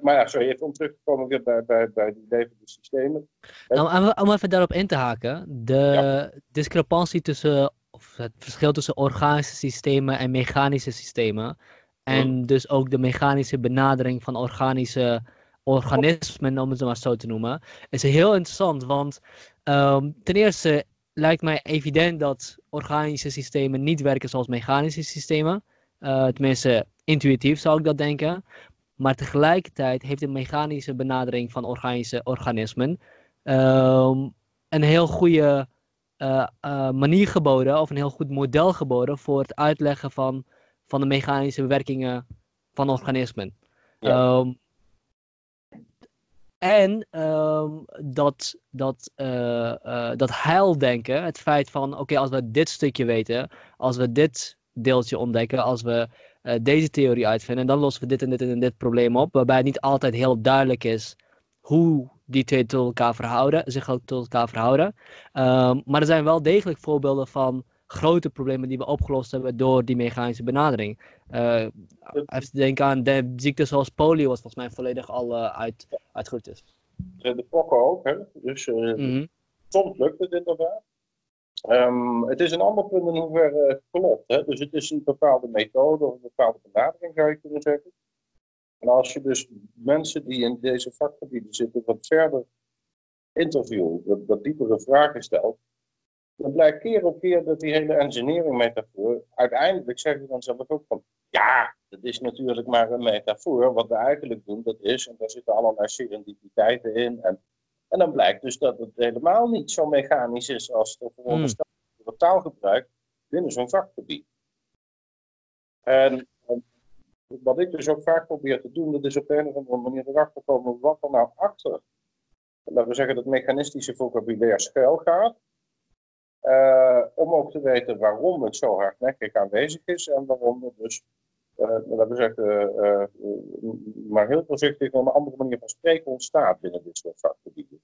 maar ja, sorry, even om terug te komen weer bij, bij, bij die levende systemen. Nou, om even daarop in te haken, de discrepantie tussen, of het verschil tussen organische systemen en mechanische systemen, en dus ook de mechanische benadering van organische organismen, om het maar zo te noemen, is heel interessant. Want um, ten eerste lijkt mij evident dat organische systemen niet werken zoals mechanische systemen. Uh, tenminste, intuïtief zou ik dat denken. Maar tegelijkertijd heeft de mechanische benadering van organische organismen um, een heel goede uh, uh, manier geboden, of een heel goed model geboden voor het uitleggen van, van de mechanische werkingen van organismen. Ja. Um, en um, dat, dat, uh, uh, dat heildenken, het feit van oké, als we dit stukje weten, als we dit deeltje ontdekken, als we deze theorie uitvinden, dan lossen we dit en dit en dit probleem op. Waarbij het niet altijd heel duidelijk is hoe die twee tot elkaar verhouden, zich ook tot elkaar verhouden. Um, maar er zijn wel degelijk voorbeelden van grote problemen die we opgelost hebben door die mechanische benadering. Uh, even denken aan de ziektes zoals polio, wat volgens mij volledig al uh, uit, uitgeroeid is. De pokken ook, hè? Dus uh, mm -hmm. soms lukt het inderdaad. Um, het is een ander punt in hoeverre het klopt. Hè? Dus het is een bepaalde methode of een bepaalde benadering, zou je kunnen zeggen. En als je dus mensen die in deze vakgebieden zitten wat verder interviewt, wat, wat diepere vragen stelt, dan blijkt keer op keer dat die hele engineering metafoor, uiteindelijk zeggen ze dan zelf ook van, ja, dat is natuurlijk maar een metafoor. Wat we eigenlijk doen, dat is, en daar zitten allerlei serendipiteiten in, en en dan blijkt dus dat het helemaal niet zo mechanisch is als de veronderstelde hmm. taalgebruik binnen zo'n vakgebied. En, wat ik dus ook vaak probeer te doen, dat is op een of andere manier erachter komen wat er nou achter, laten we zeggen, dat mechanistische vocabulaire schuil gaat. Uh, om ook te weten waarom het zo hardnekkig aanwezig is en waarom er dus, uh, laten we zeggen, uh, maar heel voorzichtig een andere manier van spreken ontstaat binnen dit soort vakgebieden.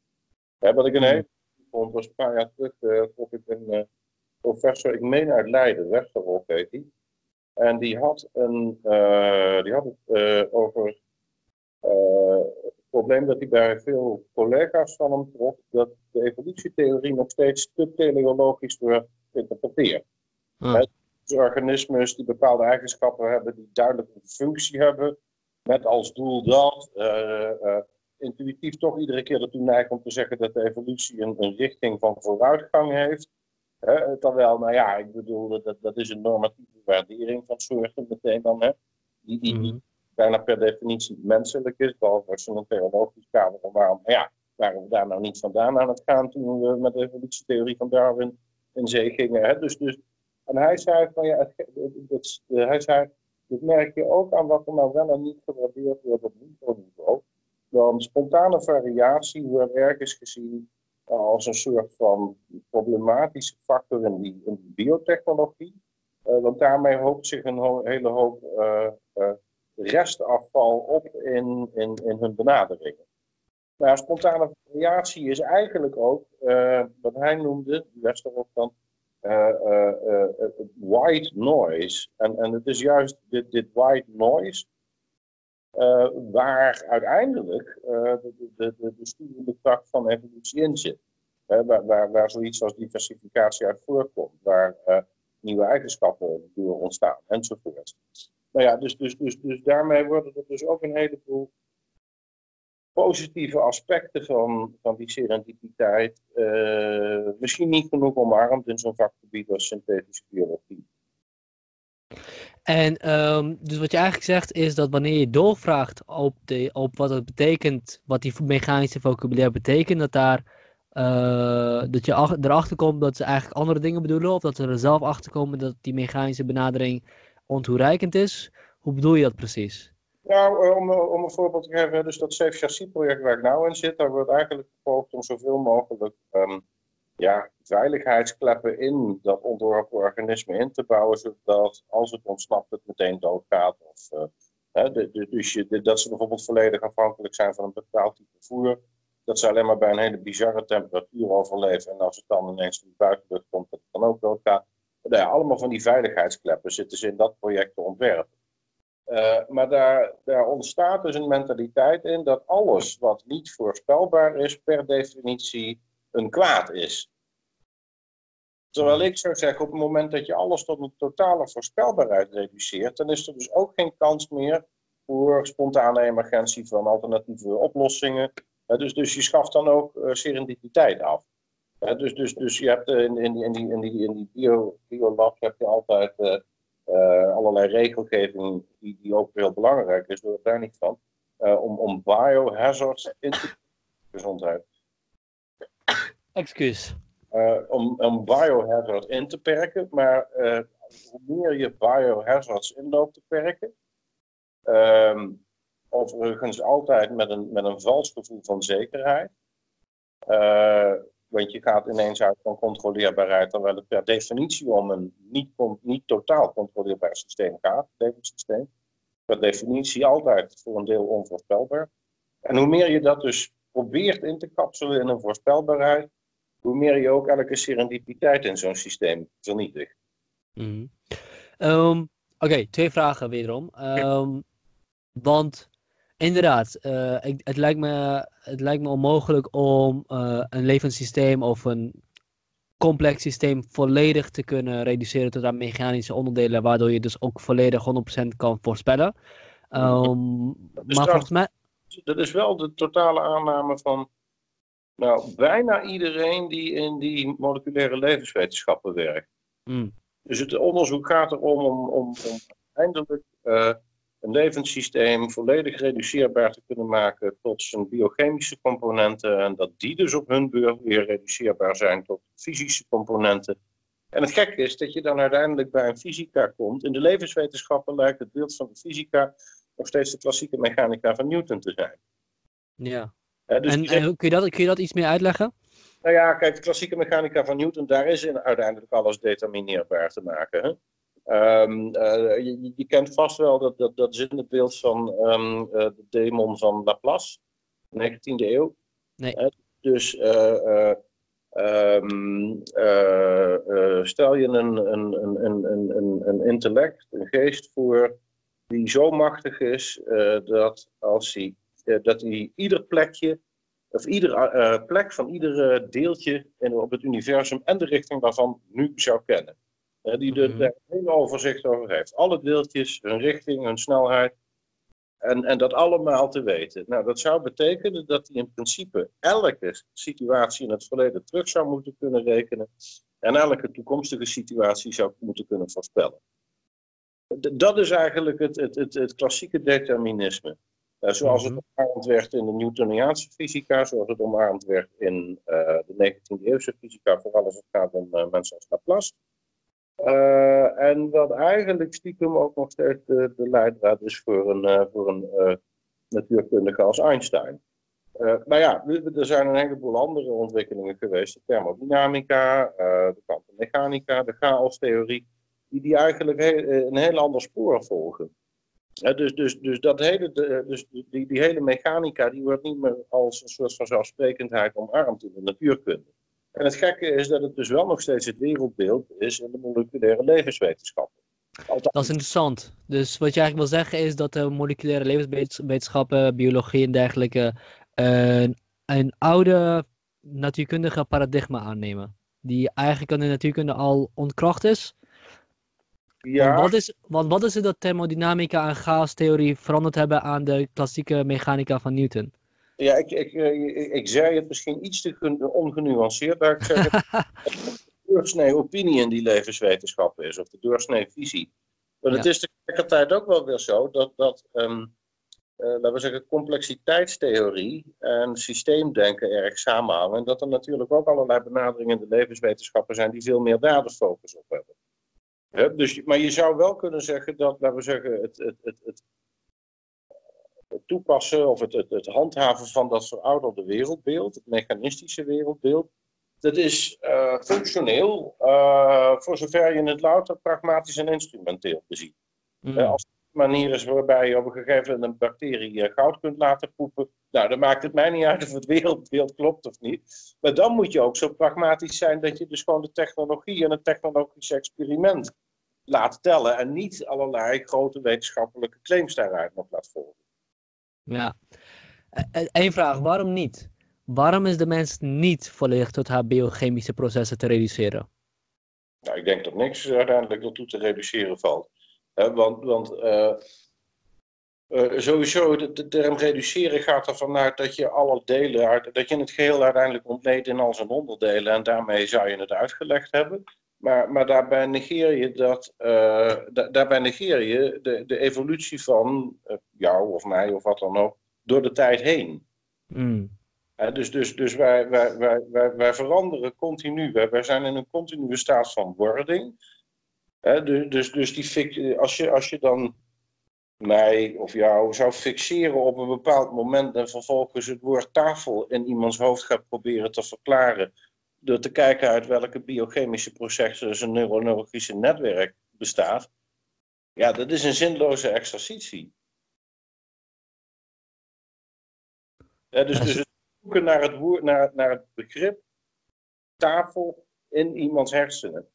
Wat ik een hele vond, was een paar jaar terug, ik een professor, ik meen uit Leiden, Westerhof heet hij. En die had, een, die had het over het probleem dat hij bij veel collega's van hem trof, dat de evolutietheorie nog steeds te teleologisch wordt geïnterpreteerd. Ah. Dus organismen die bepaalde eigenschappen hebben, die duidelijk een functie hebben, met als doel dat. Intuïtief toch iedere keer ertoe neigen om te zeggen dat de evolutie een, een richting van vooruitgang heeft. Hè, terwijl, nou ja, ik bedoel, dat, dat is een normatieve waardering van soorten meteen dan, hè, die, die, die mhm. bijna per definitie menselijk is, behalve als je een theologisch kader van waarom, ja, waren we daar nou niet vandaan aan het gaan toen we met de evolutietheorie van Darwin in zee gingen. Hè? Dus, dus, en hij zei van ja, het, het, hij zei, dit merk je ook aan wat er nou wel en niet gewaardeerd wordt op microniveau. Dan spontane variatie wordt ergens gezien als een soort van problematische factor in die, in biotechnologie. Uh, want daarmee hoopt zich een hele hoop uh, uh, restafval op in, in, in hun benaderingen. Nou, spontane variatie is eigenlijk ook wat hij noemde, Westerhof dan, white noise. En, en het is juist dit, dit white noise uh, waar uiteindelijk uh, de, de, de, de kracht van evolutie in zit. Uh, waar, waar, waar zoiets als diversificatie uit voorkomt, waar nieuwe eigenschappen door ontstaan enzovoort. Nou ja, dus, dus, dus, dus daarmee worden er dus ook een heleboel positieve aspecten van, van die serendipiteit misschien niet genoeg omarmd in zo'n vakgebied als synthetische biologie. En um, dus wat je eigenlijk zegt is dat wanneer je doorvraagt op, de, op wat het betekent, wat die mechanische vocabulaire betekent, dat, daar, uh, dat je erachter komt dat ze eigenlijk andere dingen bedoelen, of dat ze er zelf achter komen dat die mechanische benadering ontoereikend is. Hoe bedoel je dat precies? Nou, om, om een voorbeeld te geven, dus dat Safe Chassis project waar ik nou in zit, daar wordt eigenlijk gepoogd om zoveel mogelijk um, ja, veiligheidskleppen in dat ontworpen organisme in te bouwen, zodat als het ontsnapt het meteen doodgaat. Of, uh, hè, de, dus je, dat ze bijvoorbeeld volledig afhankelijk zijn van een bepaald type voer. Dat ze alleen maar bij een hele bizarre temperatuur overleven. En als het dan ineens in de buitenlucht komt, dat het dan ook doodgaat. Nou allemaal van die veiligheidskleppen zitten ze in dat project te ontwerpen. Uh, maar daar, daar ontstaat dus een mentaliteit in dat alles wat niet voorspelbaar is, per definitie een kwaad is. Terwijl ik zou zeggen, op het moment dat je alles tot een totale voorspelbaarheid reduceert, dan is er dus ook geen kans meer voor spontane emergentie van alternatieve oplossingen. dus, dus je schaft dan ook uh, serendipiteit af. dus, dus, dus je hebt in, in, in die, in die, in die bio, biolab heb je altijd uh, allerlei regelgeving die, die ook heel belangrijk is, door daar niet van, om, om biohazards in te gezondheid. Excuus. Uh, om, om biohazard in te perken, maar hoe meer je biohazards in loopt te perken, um, overigens altijd met een, met een vals gevoel van zekerheid, want je gaat ineens uit van controleerbaarheid, terwijl het per definitie om een niet, niet totaal controleerbaar systeem gaat, levenssysteem. Per definitie altijd voor een deel onvoorspelbaar. En hoe meer je dat dus probeert in te kapselen in een voorspelbaarheid, hoe meer je ook elke serendipiteit in zo'n systeem vernietigt. Mm. Um, Oké, twee vragen wederom. Um, want Inderdaad, uh, ik, het, lijkt me, het lijkt me onmogelijk om uh, een levenssysteem of een complex systeem volledig te kunnen reduceren tot aan mechanische onderdelen, waardoor je dus ook volledig 100% kan voorspellen. Um, maar volgens mij. Dat is wel de totale aanname van nou, bijna iedereen die in die moleculaire levenswetenschappen werkt. Mm. Dus het onderzoek gaat erom om, om, om eindelijk. Uh, een levenssysteem volledig reduceerbaar te kunnen maken tot zijn biochemische componenten. En dat die dus op hun beurt weer reduceerbaar zijn tot fysische componenten. En het gekke is dat je dan uiteindelijk bij een fysica komt. In de levenswetenschappen lijkt het beeld van de fysica nog steeds de klassieke mechanica van Newton te zijn. Ja. Dus en, en kun, je dat, kun je dat iets meer uitleggen? Nou ja, kijk, de klassieke mechanica van Newton, daar is in uiteindelijk alles determineerbaar te maken. Hè? Um, uh, je, je, kent vast wel dat, dat, dat zinnebeeld van um, uh, de demon van Laplace, 19e eeuw. Nee. Uh, dus um, stel je een, een, een, een, een, een intellect, een geest voor, die zo machtig is dat als hij, dat hij ieder plekje, of ieder plek van ieder deeltje in, op het universum en de richting daarvan nu zou kennen die er mm hele overzicht over heeft. Alle deeltjes, hun richting, hun snelheid. En, en dat allemaal te weten. Nou, dat zou betekenen dat hij in principe elke situatie in het verleden terug zou moeten kunnen rekenen. En elke toekomstige situatie zou moeten kunnen voorspellen. Dat is eigenlijk het, het, het, het klassieke determinisme. Uh, zoals het mhm. omarmd werd in de Newtoniaanse fysica, zoals het omarmd werd in uh, de 19e eeuwse fysica, vooral als het gaat om uh, mensen als Laplace. Uh, en wat eigenlijk stiekem ook nog steeds de, de leidraad is voor een, uh, voor een uh, natuurkundige als Einstein. maar ja, er zijn een heleboel andere ontwikkelingen geweest. De thermodynamica, de kwantummechanica, de chaostheorie. Die, die eigenlijk een heel ander spoor volgen. Dus, dus, dus, dat hele, dus die, die hele mechanica die wordt niet meer als een soort van zelfsprekendheid omarmd in de natuurkunde. En het gekke is dat het dus wel nog steeds het wereldbeeld is in de moleculaire levenswetenschappen. Dat is interessant. Dus wat je eigenlijk wil zeggen is dat de moleculaire levenswetenschappen, biologie en dergelijke uh, een oude natuurkundige paradigma aannemen. Die eigenlijk in de natuurkunde al ontkracht is. Ja. Want wat is, want wat is het dat thermodynamica en chaostheorie veranderd hebben aan de klassieke mechanica van Newton? Ja, ik, ik, ik, ik zei het misschien iets te ongenuanceerd, maar ik zeg het, *laughs* de doorsnee opinie in die levenswetenschap is, of de doorsnee visie. Maar het is tegelijkertijd ook wel weer zo dat, dat um, uh, laten we zeggen, complexiteitstheorie en systeemdenken erg samenhangen. En dat er natuurlijk ook allerlei benaderingen in de levenswetenschappen zijn die veel meer daar de focus op hebben. Dus, maar je zou wel kunnen zeggen dat, laten we zeggen, het, het, het, het toepassen of het, het, het handhaven van dat verouderde wereldbeeld, het mechanistische wereldbeeld, dat is uh, functioneel, uh, voor zover je het louter pragmatisch en instrumenteel beziet. Mm. Uh, als manier is waarbij je op een gegeven moment een bacterie goud kunt laten poepen, nou, dan maakt het mij niet uit of het wereldbeeld klopt of niet. Maar dan moet je ook zo pragmatisch zijn dat je dus gewoon de technologie en het technologisch experiment laat tellen en niet allerlei grote wetenschappelijke claims daaruit nog laat volgen. Ja, Eén vraag, waarom niet? Waarom is de mens niet volledig tot haar biochemische processen te reduceren? Nou, ik denk dat niks uiteindelijk ertoe te reduceren valt. Want want uh, uh, sowieso, de, de, term reduceren gaat ervan uit dat je alle delen, uit, dat je het geheel uiteindelijk ontleedt in al zijn onderdelen en daarmee zou je het uitgelegd hebben. Maar, maar daarbij negeer je, dat, uh, da, daarbij negeer je de, de evolutie van jou of mij of wat dan ook door de tijd heen. Mm dus dus, dus wij, wij, wij, wij, wij veranderen continu. Wij, wij zijn in een continue staat van wording. Dus, dus, dus die, als, je, als je dan mij of jou zou fixeren op een bepaald moment en vervolgens het woord tafel in iemands hoofd gaat proberen te verklaren, door te kijken uit welke biochemische processen zijn neurologische netwerk bestaat, ja, dat is een zinloze exercitie. dus, dus zoeken naar het, woord, naar, naar het begrip tafel in iemands hersenen.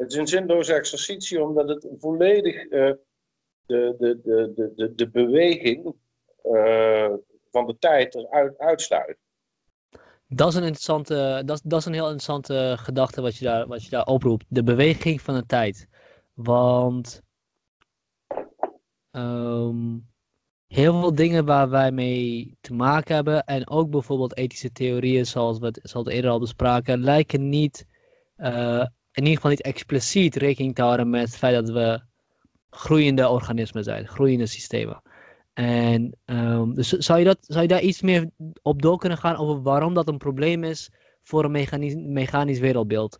Het is een zinloze exercitie omdat het volledig uh, de, de, de, de, de beweging uh, van de tijd eruit uitsluit. Dat is een interessante, dat, dat is een heel interessante gedachte wat je, daar, wat je daar oproept. De beweging van de tijd. Want um, heel veel dingen waar wij mee te maken hebben. En ook bijvoorbeeld ethische theorieën, zoals we het, eerder al bespraken, lijken niet, uh, in ieder geval niet expliciet rekening te houden met het feit dat we groeiende organismen zijn, groeiende systemen. En um, dus zou je, dat, zou je daar iets meer op door kunnen gaan over waarom dat een probleem is voor een mechanisch, mechanisch wereldbeeld?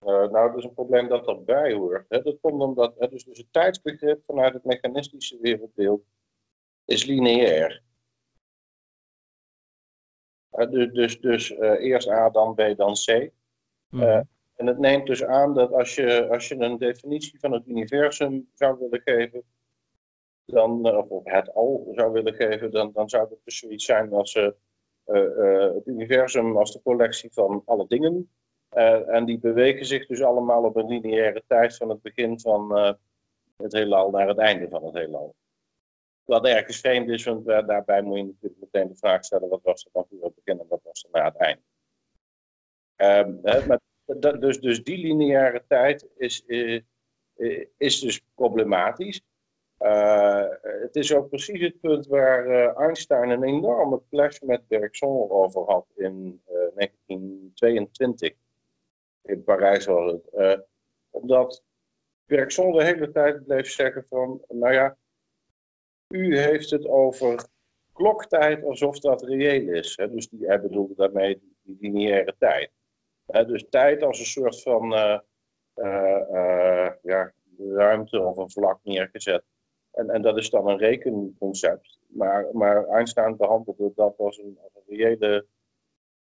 Uh, nou, dat is een probleem dat erbij hoort. Hè. Dat komt omdat hè, dus, dus het tijdsbegrip vanuit het mechanistische wereldbeeld is lineair. Uh, dus dus, dus uh, eerst A, dan B, dan C. Mm. En het neemt dus aan dat als je, als je een definitie van het universum zou willen geven, dan, of het al zou willen geven, dan, dan zou het dus zoiets zijn als uh, het universum als de collectie van alle dingen. en die bewegen zich dus allemaal op een lineaire tijd van het begin van het heelal naar het einde van het heelal. Wat ergens vreemd is, want daarbij moet je natuurlijk meteen de vraag stellen: wat was er dan voor het begin en wat was er na het eind? Um, hè, maar dus, dus die lineaire tijd is, is, eh, is dus problematisch. Uh, het is ook precies het punt waar Einstein een enorme clash met Bergson over had in uh, 1922. In Parijs was het. omdat Bergson de hele tijd bleef zeggen van, nou ja, u heeft het over kloktijd alsof dat reëel is. Hè? Dus die, hij bedoelde daarmee die, lineaire tijd. Dus tijd als een soort van uh, uh, ja, ruimte of een vlak neergezet. En, en dat is dan een rekenconcept. Maar, maar Einstein behandelde dat als een, als een reële,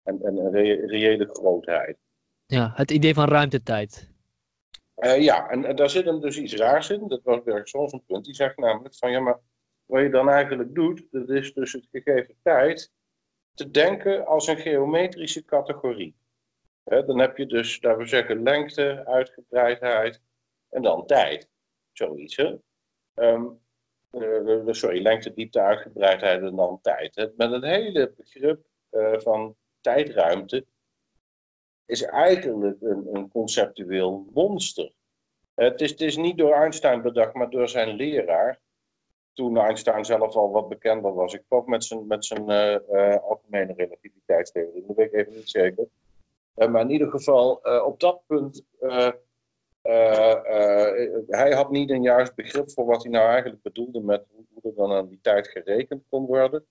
en, en een reële grootheid. Ja, het idee van ruimtetijd. Uh, ja, en, en, daar zit hem dus iets raars in. Dat was Bergson een punt. Die zegt namelijk van ja, maar wat je dan eigenlijk doet, dat is dus het gegeven tijd te denken als een geometrische categorie. Dan heb je dus, laten we zeggen, lengte, uitgebreidheid en dan tijd. Zoiets, hè? Um, uh, sorry, lengte, diepte, uitgebreidheid en dan tijd. Met het hele begrip uh, van tijdruimte is eigenlijk een, een conceptueel monster. het, is, het is niet door Einstein bedacht, maar door zijn leraar toen Einstein zelf al wat bekender was. Ik geloof met zijn, met zijn uh, algemene relativiteitstheorie, dat weet ik even niet zeker. Uh, maar in ieder geval, op dat punt, hij had niet een juist begrip voor wat hij nou eigenlijk bedoelde met hoe er dan aan die tijd gerekend kon worden.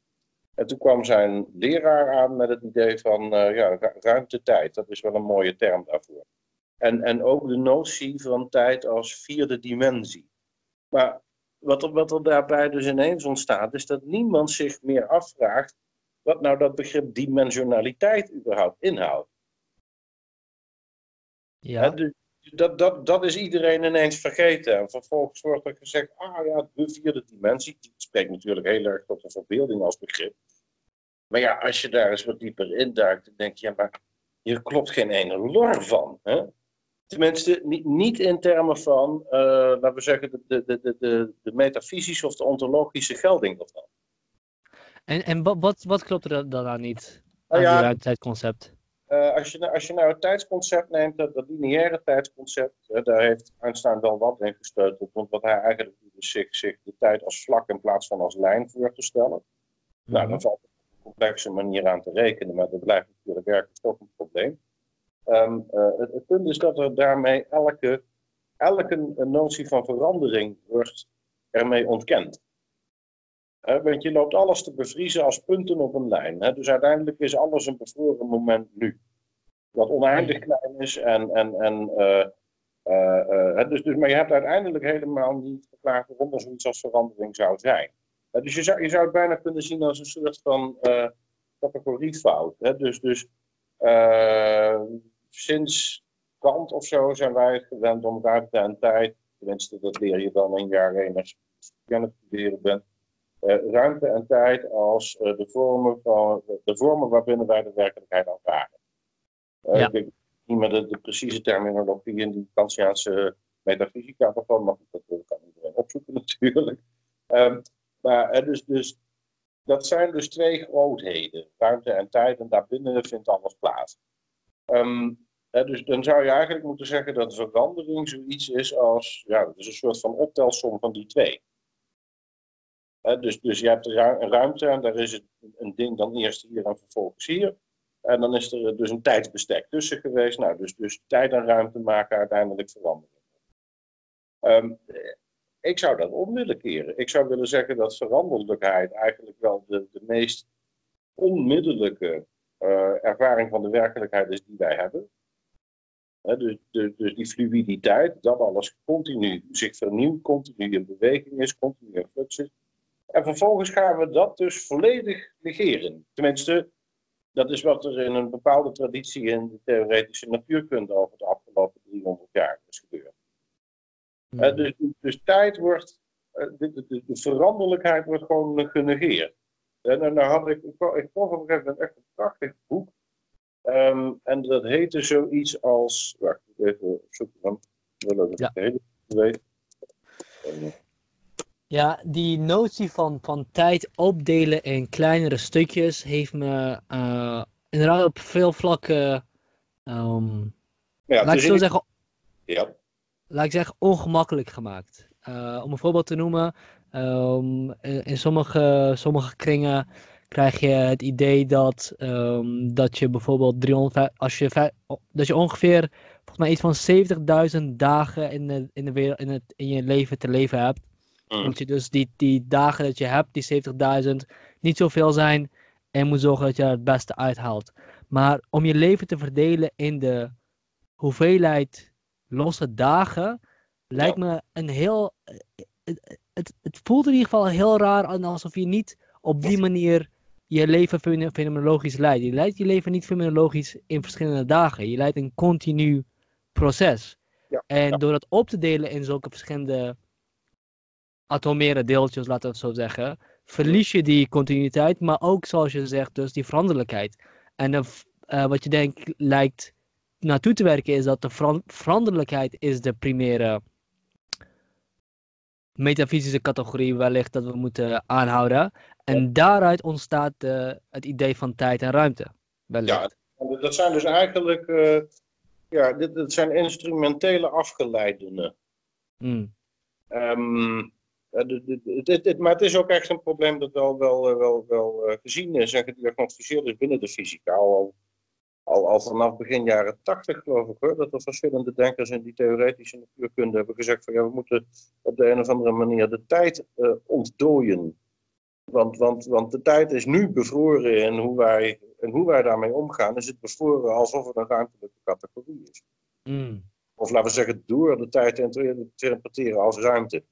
En toen kwam zijn leraar aan met het idee van ja, ruimte-tijd. Dat is wel een mooie term daarvoor. En, en ook de notie van tijd als vierde dimensie. Maar wat, er, wat er daarbij dus ineens ontstaat, is dat niemand zich meer afvraagt wat nou dat begrip dimensionaliteit überhaupt inhoudt. Ja. dus dat, dat, dat is iedereen ineens vergeten. En vervolgens wordt er gezegd, ah ja, de vierde dimensie. Die spreekt natuurlijk heel erg tot de verbeelding als begrip. Maar ja, als je daar eens wat dieper induikt, dan denk je, ja, maar hier klopt geen ene lor van. Hè? Tenminste, niet, niet in termen van, uh, laten we zeggen, de, de, de, de, de metafysische of de ontologische gelding ervan. En, en wat, wat klopt er dan aan niet nou aan ja, het concept? Uh, als, je, als je nou het tijdsconcept neemt, dat, dat lineaire tijdsconcept, uh, daar heeft Einstein wel wat in gesteuteld. Want wat hij eigenlijk doet, is zich, zich de tijd als vlak in plaats van als lijn voor te stellen. Nou, dan valt het op een complexe manier aan te rekenen, maar dat blijft natuurlijk werkelijk toch een probleem. Um, uh, het, het, punt is dat er daarmee elke, elke notie van verandering wordt ermee ontkend. Want je loopt alles te bevriezen als punten op een lijn. Dus uiteindelijk is alles een bevroren moment nu. Wat oneindig klein is en. en, en uh, uh, dus, dus, maar je hebt uiteindelijk helemaal niet verklaard waarom er zoiets als verandering zou zijn. dus je zou, je zou het bijna kunnen zien als een soort van categoriefout. Dus, dus sinds Kant of zo zijn wij gewend om ruimte en tijd, tenminste dat leer je dan in jaar 1 als je aan het studeren bent, ruimte en tijd als uh, de, vormen van, de vormen waarbinnen wij de werkelijkheid ervaren. Uh, ja. Ik niet meer de, de, precieze terminologie in die Kantiaanse metafysica ervan, maar dat kan iedereen opzoeken *laughs* natuurlijk. Um, maar dus, dus dat zijn dus twee grootheden, ruimte en tijd, en daarbinnen vindt alles plaats. Um, dus dan zou je eigenlijk moeten zeggen dat verandering zoiets is als, ja, dus een soort van optelsom van die twee. Dus, dus je hebt een ruimte en daar is het een ding dan eerst hier en vervolgens hier. En dan is er dus een tijdsbestek tussen geweest. Nou, dus, dus tijd en ruimte maken uiteindelijk verandering. Um, ik zou dat om willen keren. Ik zou willen zeggen dat veranderlijkheid eigenlijk wel de, de meest onmiddellijke uh, ervaring van de werkelijkheid is die wij hebben dus, dus, dus, die fluiditeit, dat alles continu zich vernieuwt, continu in beweging is, continu in flux. En vervolgens gaan we dat dus volledig negeren. Tenminste, dat is wat er in een bepaalde traditie in de theoretische natuurkunde over de afgelopen 300 jaar is gebeurd. Hmm. dus, dus, tijd wordt, eh, de, de, de, veranderlijkheid wordt gewoon genegeerd. En dan had ik, ik, ik vond op een gegeven moment echt een prachtig boek Um, en dat heette zoiets als. Wacht, even zoeken dan. Wil ik ja. het hele Ja, die notie van, van tijd opdelen in kleinere stukjes heeft me uh, inderdaad op veel vlakken. Um, ja, laat ik zo zeggen. Ja. Laat ik zeggen, ongemakkelijk gemaakt. Uh, om een voorbeeld te noemen. Um, in sommige, sommige kringen krijg je het idee dat, um, dat je bijvoorbeeld 300, als je, dat je ongeveer volgens mij iets van 70.000 dagen in, de, in, de wereld, in, het, in je leven te leven hebt. Mm. Moet je dus die, die dagen dat je hebt, die 70.000, niet zoveel zijn en moet zorgen dat je er het beste uithaalt. Maar om je leven te verdelen in de hoeveelheid losse dagen, lijkt me een heel. Het, het, het, voelt in ieder geval heel raar alsof je niet op die manier je leven fenomenologisch leidt. Je leidt je leven niet fenomenologisch in verschillende dagen. Je leidt een continu proces. Ja, en door dat op te delen in zulke verschillende atomaire deeltjes, laten we het zo zeggen, verlies je die continuïteit, maar ook, zoals je zegt, dus die veranderlijkheid. En uh, wat je denkt lijkt naartoe te werken, is dat de veranderlijkheid is de primaire metafysische categorie wellicht dat we moeten aanhouden. En daaruit ontstaat uh, het idee van tijd en ruimte. Wellicht. Ja, dat zijn dus eigenlijk uh, ja, dit, dit, zijn instrumentele afgeleidingen. Hmm. Um, het, maar het is ook echt een probleem dat wel, wel, eh, wel, wel gezien is en gediagnosticeerd is binnen de fysica. Al, al, al vanaf begin jaren tachtig geloof ik hoor, dat er verschillende denkers in die theoretische natuurkunde hebben gezegd van ja, we moeten op de een of andere manier de tijd uh, ontdooien. Want, want, want de tijd is nu bevroren en hoe wij, en hoe wij daarmee omgaan, is het bevroren alsof het een ruimtelijke categorie is. Mm. Of laten we zeggen, door de tijd te interpreteren als ruimte.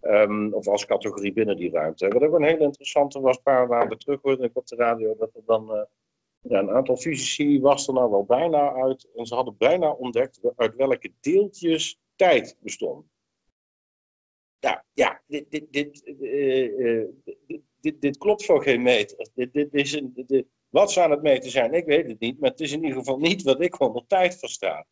Ehm, of als categorie binnen die ruimte. Wat ook een heel interessante was, een paar maanden terug hoorde ik op de radio, dat er dan uh, ja, een aantal fysici was er nou wel bijna uit. En ze hadden bijna ontdekt uit welke deeltjes tijd bestond. Nou ja, dit, dit, dit, uh, dit, dit, dit, klopt voor geen meter. Dit, dit is een, wat ze aan het meten zijn, ik weet het niet. Maar het is in ieder geval niet wat ik onder tijd versta.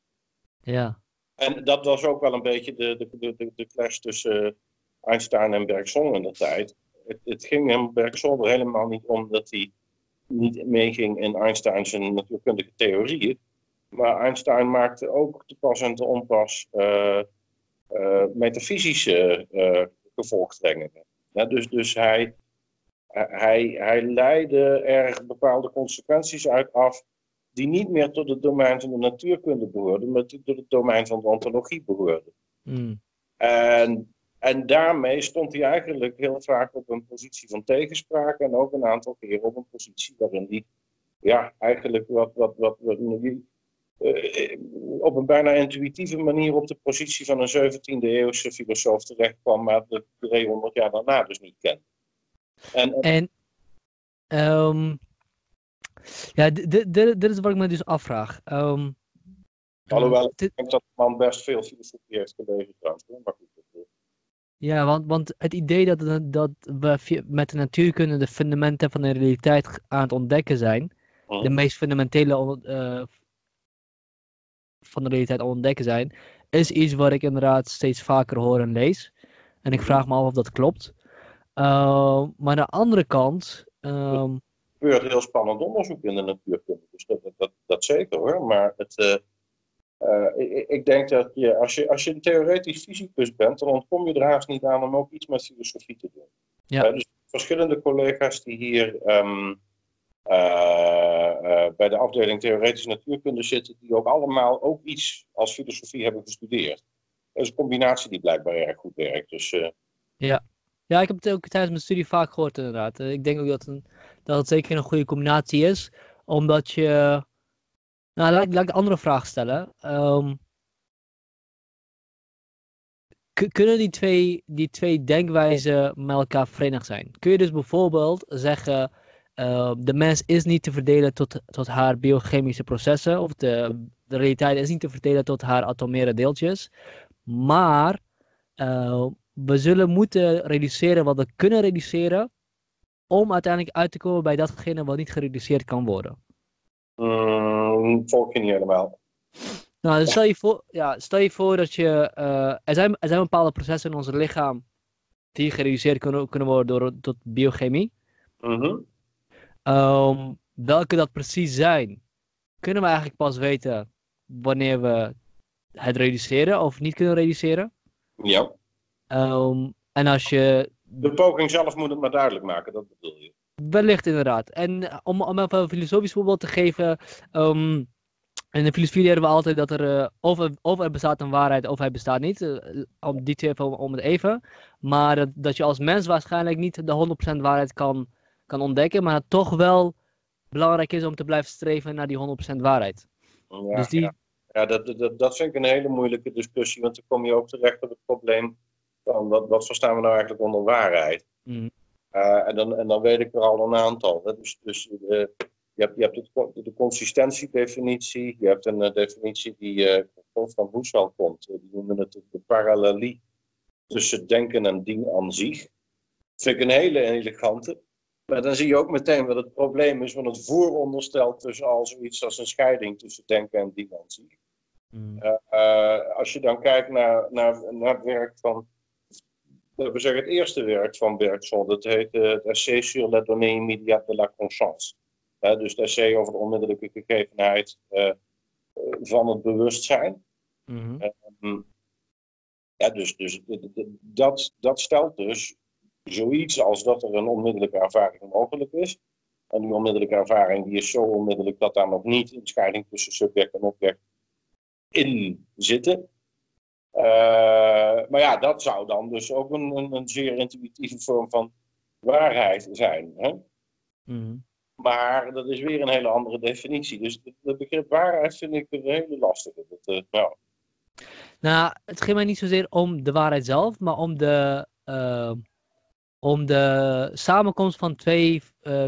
Ja. En dat was ook wel een beetje de, de, de, de clash tussen Einstein en Bergson in de tijd. Het, het ging hem Bergson er helemaal niet om dat hij niet meeging in Einstein's natuurkundige theorieën. Maar Einstein maakte ook te pas en te onpas uh, uh, metafysische uh, gevolgtrekkingen. Ja, dus, dus hij, hij, hij leidde er bepaalde consequenties uit af die niet meer tot het domein van de natuurkunde behoorden, maar tot het domein van de ontologie behoorden. Mm. En en daarmee stond hij eigenlijk heel vaak op een positie van tegenspraak en ook een aantal keren op een positie waarin hij ja, eigenlijk wat, wat, wat, wat uh, op een bijna intuïtieve manier op de positie van een 17e eeuwse filosoof terecht kwam, maar de 300 jaar daarna dus niet kent. En, en um, ja, dit is wat ik me dus afvraag. Um, Alhoewel, ik denk dat de man best veel filosofie heeft gelezen trouwens. Maar goed. Ja, want, want het idee dat, dat we met de natuurkunde de fundamenten van de realiteit aan het ontdekken zijn, de oh. meest fundamentele uh, van de realiteit ontdekken zijn, is iets wat ik inderdaad steeds vaker hoor en lees. En ik vraag me af of dat klopt. Uh, maar aan de andere kant. Um... Er gebeurt heel spannend onderzoek in de natuurkunde, dus dat, dat, dat zeker hoor. Maar het, uh, ik, ik, denk dat je als, je, als je een theoretisch fysicus bent, dan ontkom je er haast niet aan om ook iets met filosofie te doen. Ja. Uh, dus verschillende collega's die hier um, uh, bij de afdeling theoretische natuurkunde zitten, die ook allemaal ook iets als filosofie hebben gestudeerd. Dat is een combinatie die blijkbaar erg goed werkt. Dus, ja. ja, ik heb het ook tijdens mijn studie vaak gehoord inderdaad. ik denk ook dat, een, dat het zeker een goede combinatie is, omdat je nou, laat, ik een andere vraag stellen. Um, kunnen die twee, die twee denkwijzen met elkaar verenigd zijn? Kun je dus bijvoorbeeld zeggen, uh, de mens is niet te verdelen tot, tot haar biochemische processen, of de, de realiteit is niet te verdelen tot haar atomaire deeltjes, maar uh, we zullen moeten reduceren wat we kunnen reduceren, om uiteindelijk uit te komen bij datgene wat niet gereduceerd kan worden. Mm, volg je niet helemaal. Nou, dus stel, je voor, ja, stel je voor dat je. Uh, er, zijn, er zijn bepaalde processen in ons lichaam die gereduceerd kunnen, kunnen worden door, tot biochemie. Mm um, welke dat precies zijn, kunnen we eigenlijk pas weten wanneer we het reduceren of niet kunnen reduceren. Ja. Um, en als je. De poging zelf moet het maar duidelijk maken, dat bedoel je. Wellicht inderdaad. En eh, om, om even een filosofisch voorbeeld te geven. Um, in de filosofie leren we altijd dat er uh, of, of, er bestaat een waarheid of hij bestaat niet. Uh, om die twee even om, het even. Maar dat, dat je als mens waarschijnlijk niet de 100% waarheid kan, kan ontdekken. Maar het toch wel belangrijk is om te blijven streven naar die 100% waarheid. Ja, dus die... ja. ja dat, dat, dat vind ik een hele moeilijke discussie. Want dan kom je ook terecht op het probleem van wat, wat verstaan we nou eigenlijk onder waarheid. Mm. Uh, en, dan, en dan weet ik er al een aantal. Hè. Dus, dus uh, je hebt, je hebt het, de consistentiedefinitie, je hebt een uh, definitie die van Husserl komt. die noemen het de parallelie tussen denken en ding aan zich. Dat vind ik een hele elegante. Maar dan zie je ook meteen wat het probleem is van het vooronderstel tussen al zoiets als een scheiding tussen denken en ding aan zich. Mm. als je dan kijkt naar, naar, naar het werk van we zeggen het eerste werk van Bergson. Dat heet uh, het essai sur la donnée immédiate de la conscience. dus het essay over de onmiddellijke gegevenheid uh, van het bewustzijn. Mm -hmm. ja, dus, dus dat, dat stelt dus zoiets als dat er een onmiddellijke ervaring mogelijk is. En die onmiddellijke ervaring die is zo onmiddellijk dat daar nog niet een scheiding tussen subject en object in zitten. Uh, maar ja, dat zou dan dus ook een, een, een zeer intuïtieve vorm van waarheid zijn. Hè? Mm. Maar dat is weer een hele andere definitie. Dus het, begrip waarheid vind ik een hele lastige. Dat, uh, nou. nou, het ging mij niet zozeer om de waarheid zelf, maar om de, ehm, om de samenkomst van twee uh,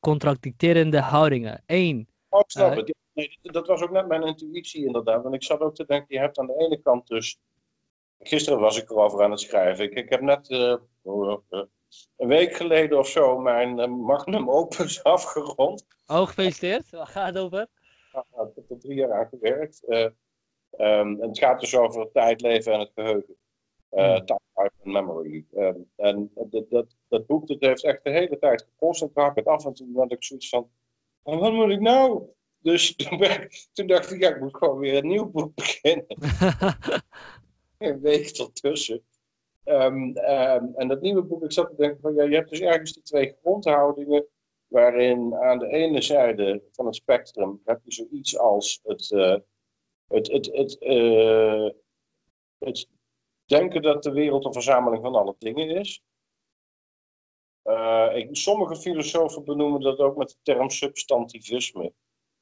contradicterende houdingen. Eén. Oh, snap het. Nee, dat was ook net mijn intuïtie inderdaad. Want ik zat ook te denken, je hebt aan de ene kant dus... Gisteren was ik erover aan het schrijven. Ik, ik heb net een week geleden of zo mijn magnum *laughs* opus afgerond. Oh, gefeliciteerd. Waar gaat het over? ik heb er drie jaar aan gewerkt. Uh, um, het gaat dus over het tijdleven en het geheugen. Uh, Time, Life and Memory. Um, en dat, dat, dat boek dat heeft echt de hele tijd gekost. En ik het af en toen had ik zoiets van, wat moet ik nou? Dus *laughs* toen, toen, dacht ik, ja, ik moet gewoon weer een nieuw boek beginnen. *laughs* een week ertussen. Um, en dat nieuwe boek, ik zat te denken van, ja, je hebt dus ergens die twee grondhoudingen waarin aan de ene zijde van het spectrum heb je zoiets als het, uh, het, het, het, uh, het denken dat de wereld een verzameling van alle dingen is. Uh, ik, sommige filosofen benoemen dat ook met de term substantivisme.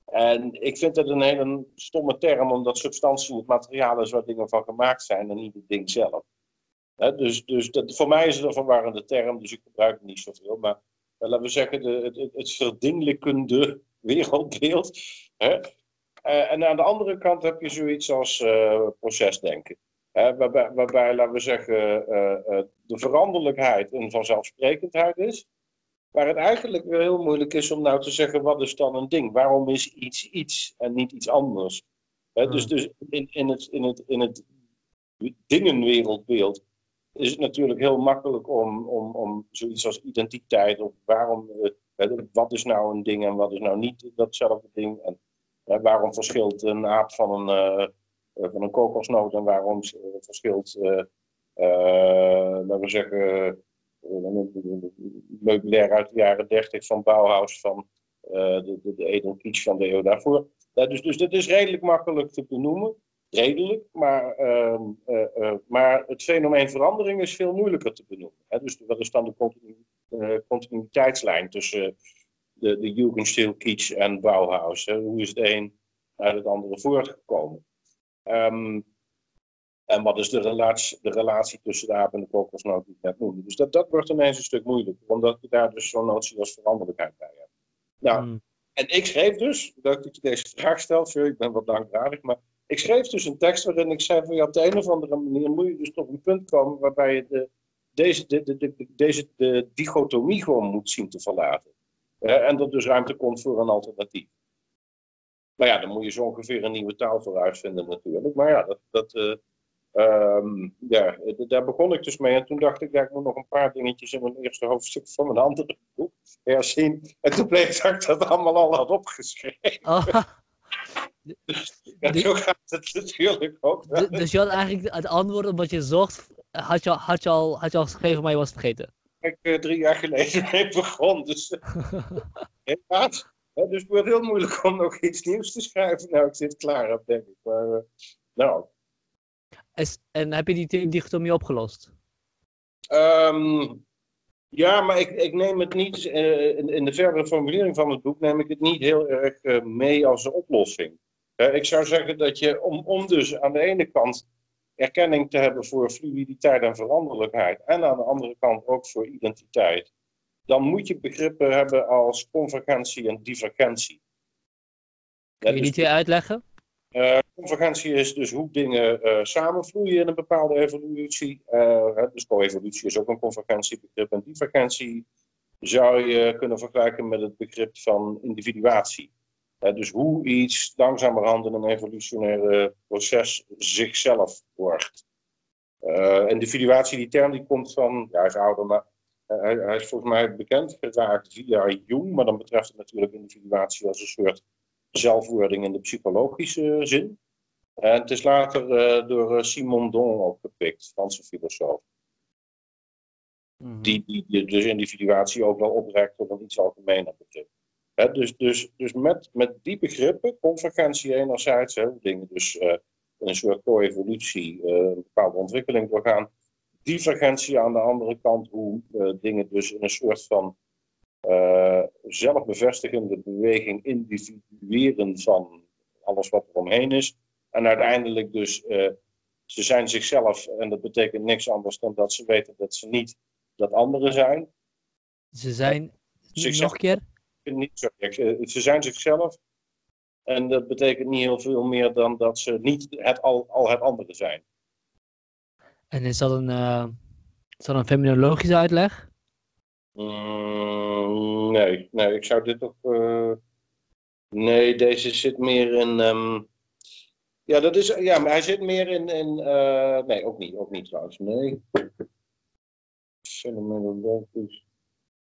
En ik vind dat een hele stomme term, omdat substantie het materiaal is waar dingen van gemaakt zijn en niet het ding zelf. dus dus dat, voor mij is het een verwarrende term, dus ik gebruik het niet zoveel. Maar laten we zeggen, de, het, het *laughs* wereldbeeld. Uh, en aan de andere kant heb je zoiets als uh, procesdenken. Waarbij, waarbij, laten we zeggen, de veranderlijkheid een vanzelfsprekendheid is. Waar het eigenlijk weer heel moeilijk is om nou te zeggen, wat is dan een ding? Waarom is iets iets en niet iets anders? Dus, hmm. dus in, in, het, in, het, in het dingenwereldbeeld is het natuurlijk heel makkelijk om, om, om zoiets als identiteit, of waarom, wat is nou een ding en wat is nou niet datzelfde ding. En waarom verschilt een aap van een, uh, van een kokosnoot en waarom verschilt, uh, laten we zeggen, meubilair uit de jaren 30 van Bauhaus van de, de, de Edelkitsch van de eeuw daarvoor. dus, dus dat is redelijk makkelijk te benoemen redelijk, maar, uh, uh, maar het fenomeen verandering is veel moeilijker te benoemen. Hè? Dus wat is dan de continu continuïteitslijn tussen de, de Jugendstil, Kitsch en Bauhaus? Hè? Hoe is het een uit het andere voortgekomen? Um, en wat is de relatie, de relatie tussen de aap en de kokosnoot die ik net noemde? Dus dat, dat wordt ineens een stuk moeilijker, omdat je daar dus zo'n notie als veranderlijkheid bij hebt. Nou, hmm. en ik schreef dus, dat ik deze vraag stel, ik ben wat langdradig, maar ik schreef dus een tekst waarin ik zei van ja, op de een of andere manier moet je dus tot een punt komen waarbij je de, deze, de, de, de, deze de dichotomie gewoon moet zien te verlaten. en dat dus ruimte komt voor een alternatief. Maar ja, dan moet je zo ongeveer een nieuwe taal voor uitvinden natuurlijk. Maar ja, dat, dat, uh, ja, daar begon ik dus mee. En toen dacht ik, ja, ik moet nog een paar dingetjes in mijn eerste hoofdstuk van mijn andere boek herzien. En toen bleek dat ik dat allemaal al had opgeschreven. Oh. *laughs* Ja, zo gaat het natuurlijk ook. Dus je had eigenlijk het antwoord op wat je zocht, had je, had je, al, had je al geschreven, maar je was vergeten. Ik uh, drie jaar geleden *laughs* mee begon, dus *laughs* inderdaad. dus het wordt heel moeilijk om nog iets nieuws te schrijven. Nou, ik zit klaar op, denk ik. Maar, uh, nou. Is, en heb je die dichotomie opgelost? Um, ja, maar ik, ik neem het niet, uh, in, in, de verdere formulering van het boek, neem ik het niet heel erg uh, mee als een oplossing. Uh, ik zou zeggen dat je, om, om dus aan de ene kant erkenning te hebben voor fluiditeit en veranderlijkheid, en aan de andere kant ook voor identiteit, dan moet je begrippen hebben als convergentie en divergentie. Kun je dus, die uitleggen? Uh, convergentie is dus hoe dingen uh, samenvloeien in een bepaalde evolutie. Uh, dus co-evolutie is ook een convergentiebegrip. En divergentie zou je kunnen vergelijken met het begrip van individuatie. dus hoe iets langzamerhand in een evolutionaire proces zichzelf wordt. individuatie, die term die komt van, ja, hij is ouder, maar hij, hij, is volgens mij bekend geraakt via Jung. Maar dan betreft het natuurlijk individuatie als een soort zelfwording in de psychologische zin. En het is later uh, door eh, Simon Don opgepikt, Franse filosoof. Mm die, die, dus individuatie ook wel oprekt tot een iets algemener begrip. He, dus dus, dus met, met die begrippen, convergentie enerzijds, hè, dingen dus uh, een soort co-evolutie, uh, een bepaalde ontwikkeling doorgaan. Divergentie aan de andere kant, hoe dingen dus in een soort van zelfbevestigende beweging individueren van alles wat er omheen is. En uiteindelijk dus uh, ze zijn zichzelf en dat betekent niks anders dan dat ze weten dat ze niet dat anderen zijn. Ze zijn, Zichzelf. nog een keer? Niet, sorry, ze zijn zichzelf en dat betekent niet heel veel meer dan dat ze niet het, al, al het andere zijn. En is dat een, uh, is dat een feminologische uitleg? Mm, nee, nee, ik zou dit toch. Uh, nee, deze zit meer in. Um, ja, dat is, ja, maar hij zit meer in. in uh, nee, ook niet, ook niet trouwens. Nee.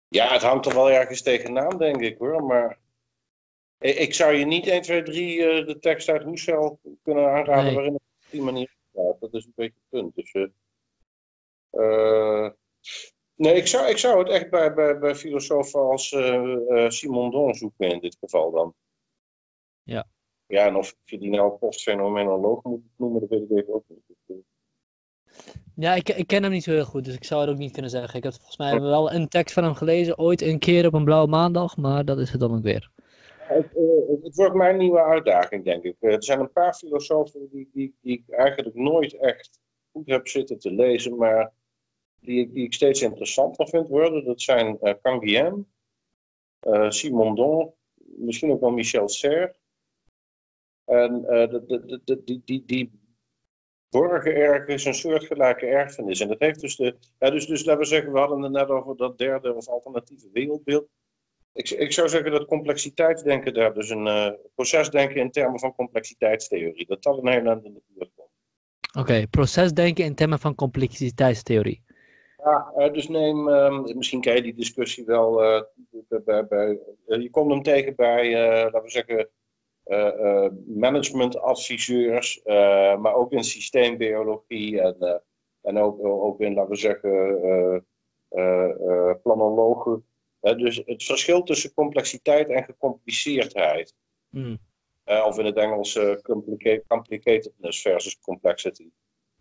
Ja, het hangt toch wel ergens tegenaan, denk ik hoor. Maar ik, ik zou je niet 1, 2, 3 uh, de tekst uit Hoesel kunnen aanraden Nee. waarin het op die manier gaat. Dat is een beetje het punt. Dus, uh, nee, ik zou, ik zou het echt bij, bij, bij filosofen als Simon Don zoeken in dit geval dan. Ja. Ja, en of je die nou postfenomenoloog moet noemen, dat weet ik even ook niet. Ja, ik, ik ken hem niet zo heel goed, dus ik zou het ook niet kunnen zeggen. Ik heb volgens mij wel een tekst van hem gelezen, ooit een keer op een blauwe maandag, maar dat is het dan ook weer. Het, uh, het wordt mijn nieuwe uitdaging, denk ik. Uh, er zijn een paar filosofen die, die, die ik eigenlijk nooit echt goed heb zitten te lezen, maar die, die ik steeds interessanter vind worden. Dat zijn uh, Canguilhem, Simon Don, misschien ook wel Michel Serre. En de, de, de, die, die, die borgen ergens een soortgelijke erfenis. En dat heeft dus de. Ja, dus, dus laten we zeggen, we hadden het net over dat derde of alternatieve wereldbeeld. Ik, ik zou zeggen dat complexiteitsdenken daar, dus een uh, procesdenken in termen van complexiteitstheorie, dat dat een heel eind in de buurt komt. Oké, okay, procesdenken in termen van complexiteitstheorie. Ja, uh, dus neem, uh, misschien ken je die discussie wel, bij, bij, je komt hem tegen bij, laten we zeggen, managementadviseurs, maar ook in systeembiologie en, en ook, ook in, laten we zeggen, planologen. dus het verschil tussen complexiteit en gecompliceerdheid. Mm. of in het Engels complica complicatedness versus complexity.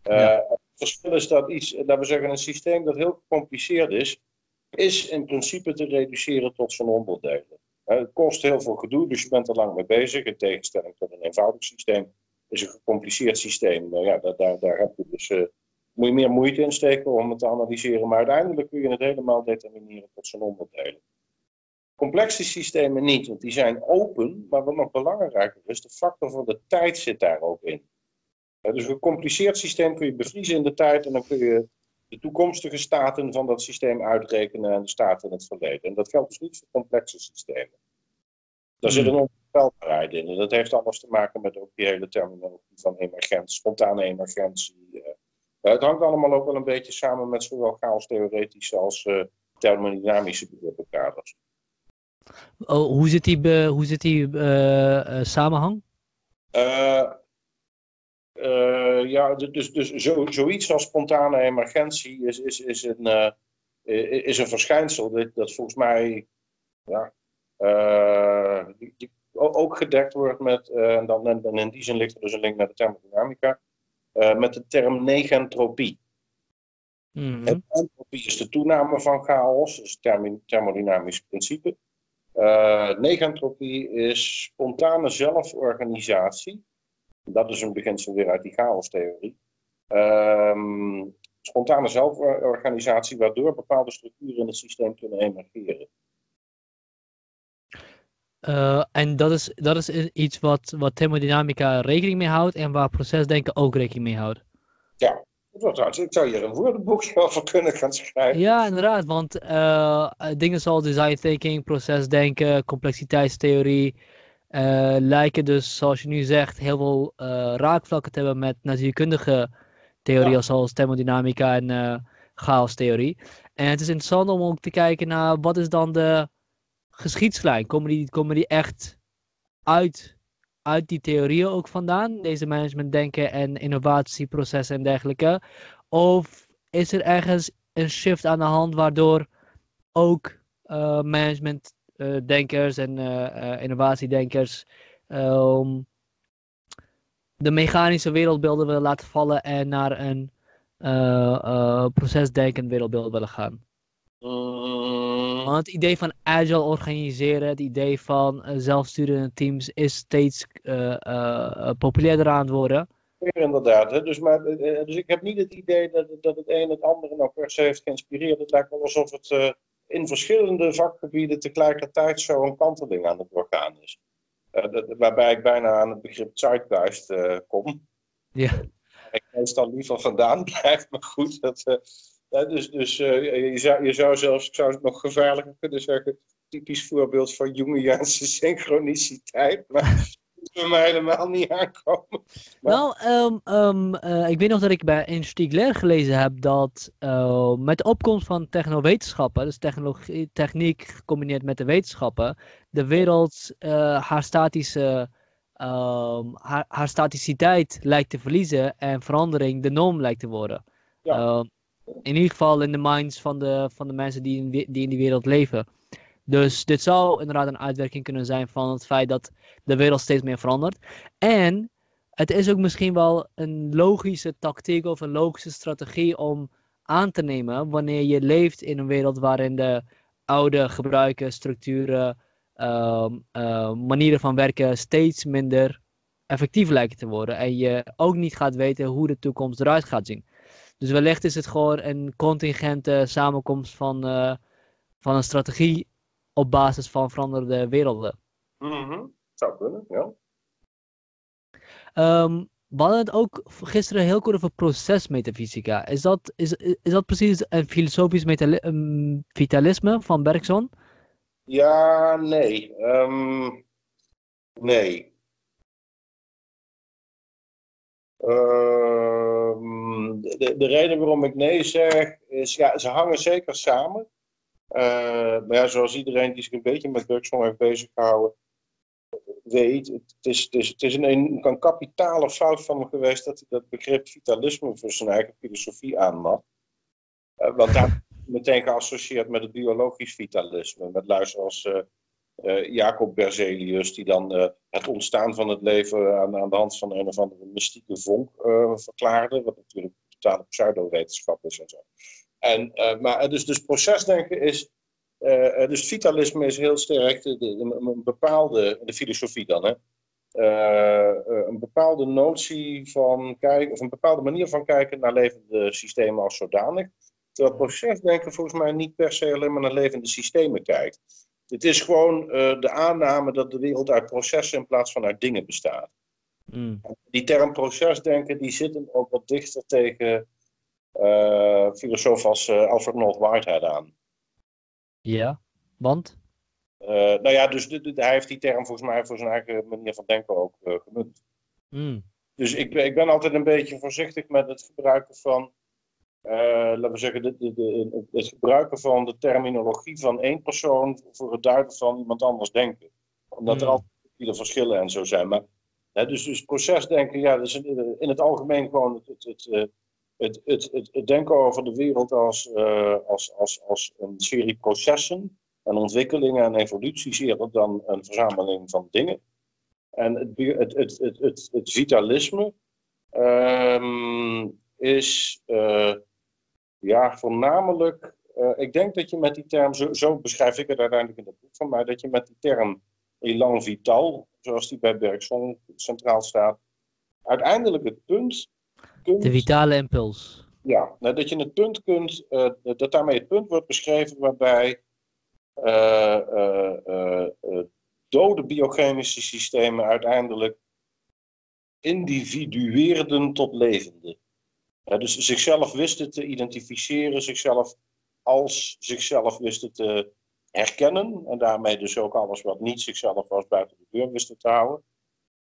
Ja. Het verschil is dat iets, laten we zeggen, een systeem dat heel gecompliceerd is, is in principe te reduceren tot zijn onderdelen. Het kost heel veel gedoe, dus je bent er lang mee bezig. In tegenstelling tot een eenvoudig systeem is een gecompliceerd systeem. Nou ja, daar, daar, daar heb je dus, uh, moet je meer moeite in steken om het te analyseren. Maar uiteindelijk kun je het helemaal determineren tot zijn onderdelen. Complexe systemen niet, want die zijn open. Maar wat nog belangrijker is, de factor van de tijd zit daar ook in. Dus een gecompliceerd systeem kun je bevriezen in de tijd en dan kun je de toekomstige staten van dat systeem uitrekenen en de staten in het verleden. En dat geldt dus niet voor complexe systemen. Daar zit een onvoorspelbaarheid in. En dat heeft alles te maken met ook die hele terminologie van emergentie, spontane emergentie. Uh, het hangt allemaal ook wel een beetje samen met zowel chaos-theoretische als uh, thermodynamische begrippenkaders. Oh, hoe zit die, hoe zit die uh, samenhang? Uh, ja, dus, dus zo, zoiets als spontane emergentie is, is, is, een, uh, is een verschijnsel dat, dat volgens mij ja, uh, die, die ook gedekt wordt met, en, dan, en in die zin ligt er dus een link naar de thermodynamica, met de term negentropie. Mm -hmm. Entropie is de toename van chaos, het thermodynamisch principe. negentropie is spontane zelforganisatie. Dat is een beginsel weer uit die chaostheorie. Um, spontane zelforganisatie waardoor bepaalde structuren in het systeem kunnen emergeren. Uh, en dat is, dat is iets wat, wat thermodynamica rekening mee houdt en waar procesdenken ook rekening mee houdt. Ja, ik zou hier een woordenboekje *laughs* over kunnen gaan schrijven. Ja, inderdaad, want uh, dingen zoals design thinking, procesdenken, complexiteitstheorie, uh, lijken dus, zoals je nu zegt, heel veel uh, raakvlakken te hebben met natuurkundige theorieën ja. zoals thermodynamica en uh, chaostheorie. En het is interessant om ook te kijken naar wat is dan de geschiedslijn. Komen die, komen die echt uit, uit die theorieën ook vandaan? Deze managementdenken en innovatieprocessen en dergelijke. Of is er ergens een shift aan de hand waardoor ook management denkers en uh, uh, innovatiedenkers um, de mechanische wereldbeelden willen laten vallen en naar een procesdenkend wereldbeeld willen gaan. Mm. Want het idee van agile organiseren, het idee van zelfsturende teams is steeds populairder aan het worden. inderdaad. Hè? Dus, maar, dus ik heb niet het idee dat, dat het een het andere nou per se heeft geïnspireerd. Het lijkt wel alsof het in verschillende vakgebieden tegelijkertijd zo'n kanteling aan het doorgaan is. waarbij ik bijna aan het begrip zeitgeist kom. Ja. Ik meestal liever vandaan *laughs* blijf, maar goed. Dat, dus dus je, zou, je zou zelfs ik zou het nog gevaarlijker kunnen zeggen typisch voorbeeld van Jungiaanse synchroniciteit. Maar *laughs* mij helemaal niet aankomen. Nou, um, um, uh, ik weet nog dat ik bij een Stiegler gelezen heb dat uh, met de opkomst van technowetenschappen, dus technologie, techniek gecombineerd met de wetenschappen, de wereld uh, haar statische um, haar, haar, staticiteit lijkt te verliezen en verandering de norm lijkt te worden. Ja. in ieder geval in de minds van de, van de mensen die in, die in die wereld leven. Dus dit zou inderdaad een uitwerking kunnen zijn van het feit dat de wereld steeds meer verandert. En het is ook misschien wel een logische tactiek of een logische strategie om aan te nemen wanneer je leeft in een wereld waarin de oude gebruiken, structuren, ehm, ehm, manieren van werken steeds minder effectief lijken te worden. En je ook niet gaat weten hoe de toekomst eruit gaat zien. Dus wellicht is het gewoon een contingente samenkomst van, uh, van een strategie op basis van veranderde werelden. Mm Zou kunnen, ja. Um, we hadden het ook gisteren heel kort over procesmetafysica. Is dat, is, is dat precies een filosofisch vitalisme van Bergson? Ja, nee. Um, nee. Um, de, de reden waarom ik nee zeg, is ja, ze hangen zeker samen. Uh, maar ja, zoals iedereen die zich een beetje met Bergson heeft bezig gehouden, weet, het is, het is, het is een, een, kapitale fout van hem geweest dat hij dat begrip vitalisme voor zijn eigen filosofie aannam. Uh, want daar *laughs* meteen geassocieerd met het biologisch vitalisme. Met luister als uh, Jacob Berzelius, die dan het ontstaan van het leven aan, aan, de hand van een of andere mystieke vonk verklaarde. Wat natuurlijk totale pseudowetenschap is en zo. En, uh, maar dus, dus procesdenken is, uh, dus vitalisme is heel sterk de, de, een bepaalde, de filosofie dan, hè, uh, een bepaalde notie van kijken, of een bepaalde manier van kijken naar levende systemen als zodanig. Terwijl procesdenken volgens mij niet per se alleen maar naar levende systemen kijkt. Het is gewoon de aanname dat de wereld uit processen in plaats van uit dingen bestaat. Mm. Die term procesdenken die zit hem ook wat dichter tegen filosoof als uh, Alfred North Whitehead aan. Ja, want? Uh, nou ja, dus hij heeft die term volgens mij voor zijn eigen manier van denken ook gemunt. Mm. Dus ik, ik ben altijd een beetje voorzichtig met het gebruiken van, laten we zeggen, de, de, de, het gebruiken van de terminologie van één persoon voor het duiden van iemand anders denken. Omdat er mm. altijd viele verschillen en zo zijn. Maar, hè, dus, dus procesdenken, ja, dat is in het algemeen gewoon het, het, het het, het, het, denken over de wereld als, uh, als, als, als een serie processen en ontwikkelingen en evoluties eerder dan een verzameling van dingen. En het, het, het, het, het, vitalisme um, is uh, ja, voornamelijk. Uh, ik denk dat je met die term, zo, zo, beschrijf ik het uiteindelijk in het boek van mij, dat je met die term elan vital, zoals die bij Bergson centraal staat, uiteindelijk het punt de vitale impuls. Ja, nou, dat je het punt kunt, uh, dat daarmee het punt wordt beschreven waarbij uh, dode biochemische systemen uiteindelijk individueerden tot levende. dus zichzelf wisten te identificeren, zichzelf als zichzelf wisten te herkennen. En daarmee dus ook alles wat niet zichzelf was buiten de deur wisten te houden.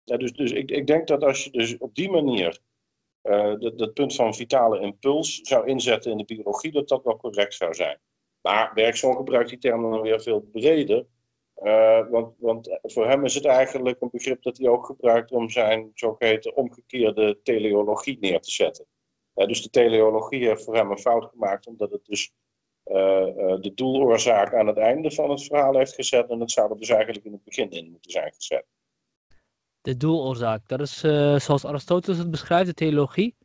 dus dus ik, ik denk dat als je dus op die manier dat, dat punt van vitale impuls zou inzetten in de biologie, dat dat wel correct zou zijn. Maar Bergson gebruikt die term dan weer veel breder. Uh, want, want voor hem is het eigenlijk een begrip dat hij ook gebruikt om zijn zogeheten omgekeerde teleologie neer te zetten. Uh, dus de teleologie heeft voor hem een fout gemaakt, omdat het dus de doeloorzaak aan het einde van het verhaal heeft gezet. En het zou er dus eigenlijk in het begin in moeten zijn gezet. De doeloorzaak, dat is uh, zoals Aristoteles het beschrijft, de theologie.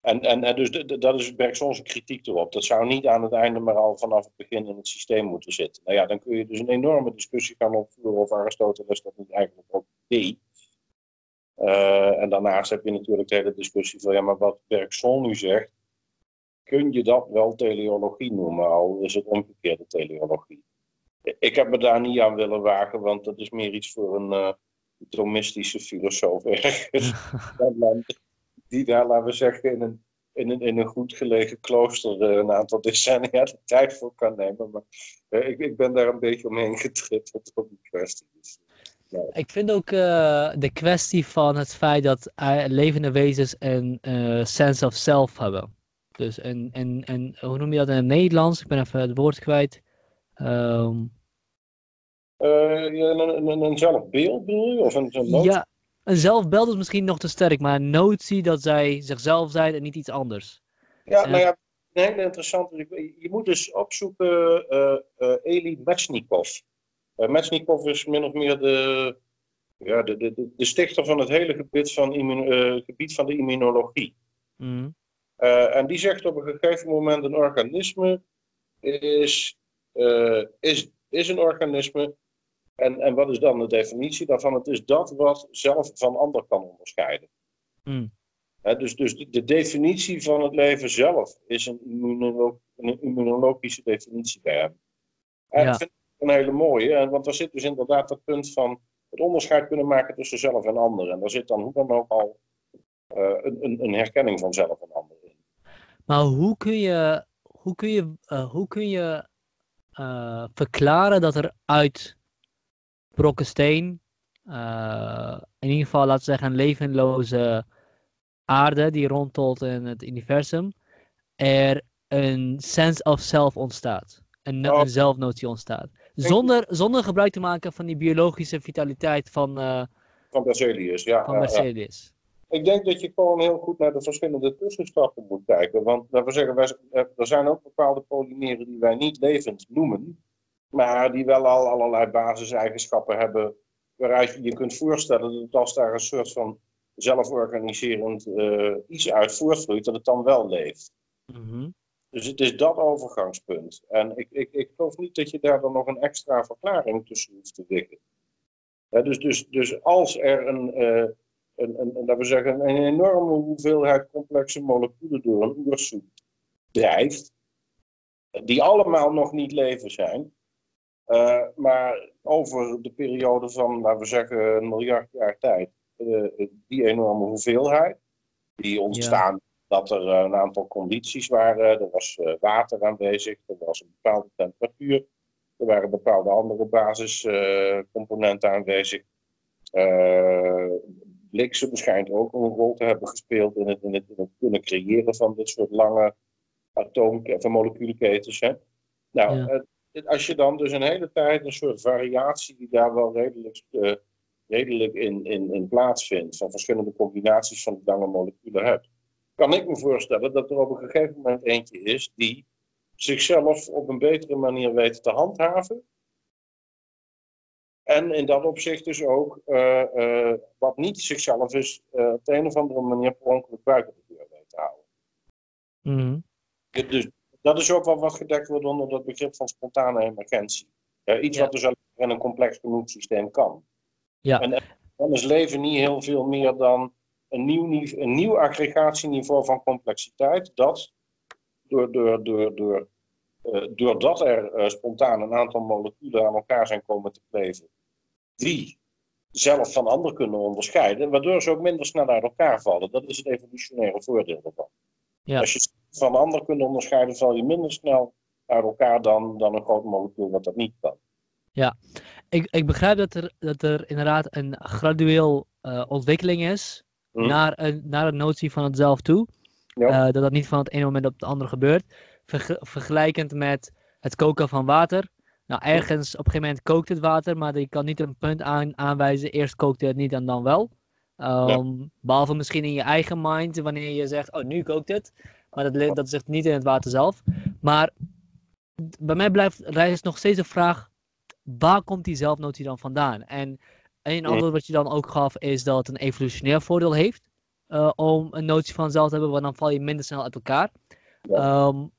En, en, en dus dat is Bergson's kritiek erop. Dat zou niet aan het einde, maar al vanaf het begin in het systeem moeten zitten. Nou ja, dan kun je dus een enorme discussie gaan opvoeren of Aristoteles dat niet eigenlijk ook deed. Uh, en daarnaast heb je natuurlijk de hele discussie van, ja, maar wat Bergson nu zegt, kun je dat wel teleologie noemen, al is het omgekeerde teleologie. Ik heb me daar niet aan willen wagen, want dat is meer iets voor een uh, Thomistische filosoof *laughs* ergens. die daar, laten we zeggen, in een, in een, in een goed gelegen klooster uh, een aantal decennia de tijd voor kan nemen. Maar uh, ik, ik ben daar een beetje omheen getrippeld op die kwestie. Dus, ja. Ik vind ook de kwestie van het feit dat levende wezens een sense of self hebben. Dus een, een, een, hoe noem je dat in het Nederlands? Ik ben even het woord kwijt. Um... een, een, een zelfbeeld bedoel je? Of een, een ja, een zelfbeeld is misschien nog te sterk, maar een notie dat zij zichzelf zijn en niet iets anders. Ja, nou ja, een hele interessante. Je moet dus opzoeken uh, uh, Eli Metsnikov. Uh, Metsnikov is min of meer de, ja, de, de, de stichter van het hele gebied van, immun, gebied van de immunologie. Mm. en die zegt op een gegeven moment: een organisme is, is, is een organisme en, en wat is dan de definitie daarvan? Het is dat wat zelf van ander kan onderscheiden. Hmm. dus, dus de, definitie van het leven zelf is een, een immunologische definitie bij hem. En ja. ik vind het een hele mooie, want daar zit dus inderdaad het punt van het onderscheid kunnen maken tussen zelf en ander. En daar zit dan hoe dan ook al uh, een, een, herkenning van zelf en ander in. Maar hoe kun je, hoe kun je, uh, hoe kun je uh, verklaren dat er uit brokken steen. Uh, in ieder geval, laten we zeggen, een levenloze aarde die rondtolt in het universum. Er een sense of self ontstaat. Een, oh. een zelfnotie ontstaat. Zonder, zonder gebruik te maken van die biologische vitaliteit van... Uh, van Berzelius, ja. Van Berzelius. Ik denk dat je gewoon heel goed naar de verschillende tussenstappen moet kijken. Want laten we zeggen, wij, er zijn ook bepaalde polymeren die wij niet levend noemen maar die wel al allerlei basiseigenschappen hebben waaruit je je kunt voorstellen dat als daar een soort van zelforganiserend uh, iets uit voortvloeit, dat het dan wel leeft. Mhm. Dus het is dat overgangspunt. En ik, ik, ik geloof niet dat je daar dan nog een extra verklaring tussen hoeft te liggen. dus, dus, dus als er een, uh, een, een, laten we zeggen, een enorme hoeveelheid complexe moleculen door een oersoep drijft, die allemaal nog niet leven zijn, uh, maar over de periode van, laten we zeggen, een miljard jaar tijd, uh, die enorme hoeveelheid, die ontstaan dat er een aantal condities waren. Er was water aanwezig, er was een bepaalde temperatuur, er waren bepaalde andere basiscomponenten aanwezig. Bliksem schijnt ook een rol te hebben gespeeld in het, in het, in het kunnen creëren van dit soort lange atoom- of moleculenketens. Hè? Nou, ja als je dan dus een hele tijd een soort variatie die daar wel redelijk, uh, redelijk in, in, in plaatsvindt, van verschillende combinaties van lange moleculen hebt, kan ik me voorstellen dat er op een gegeven moment eentje is die zichzelf op een betere manier weet te handhaven. En in dat opzicht dus ook uh, uh, wat niet zichzelf is, op de een of andere manier per ongeluk buiten de deur weet te houden. Mm. Dus dat is ook wel wat gedekt wordt onder dat begrip van spontane emergentie. iets wat dus alleen in een complex genoeg systeem kan. Ja. En dan is leven niet heel veel meer dan een nieuw, een nieuw aggregatieniveau van complexiteit, dat door, door, door, door, doordat er uh, spontaan een aantal moleculen aan elkaar zijn komen te kleven, die zelf van anderen kunnen onderscheiden, waardoor ze ook minder snel uit elkaar vallen. Dat is het evolutionaire voordeel ervan. Ja. Als je van anderen kunt onderscheiden, val je minder snel uit elkaar dan, dan een groot molecuul wat dat niet kan. Ja, ik, ik begrijp dat er, dat er inderdaad een gradueel uh, ontwikkeling is hm. naar, een, naar de notie van het zelf toe. Ja. Uh, dat dat niet van het ene moment op het andere gebeurt. vergelijkend met het koken van water. Nou, ergens op een gegeven moment kookt het water, maar je kan niet een punt aan, aanwijzen. Eerst kookte het niet en dan wel. Um, Behalve misschien in je eigen mind, wanneer je zegt, oh nu kookt het. Maar dat, dat zegt niet in het water zelf. Maar bij mij blijft rijst nog steeds de vraag, waar komt die zelfnotie dan vandaan? En een antwoord wat je dan ook gaf, is dat het een evolutionair voordeel heeft. Uh, om een notie van zelf te hebben, want dan val je minder snel uit elkaar. Um,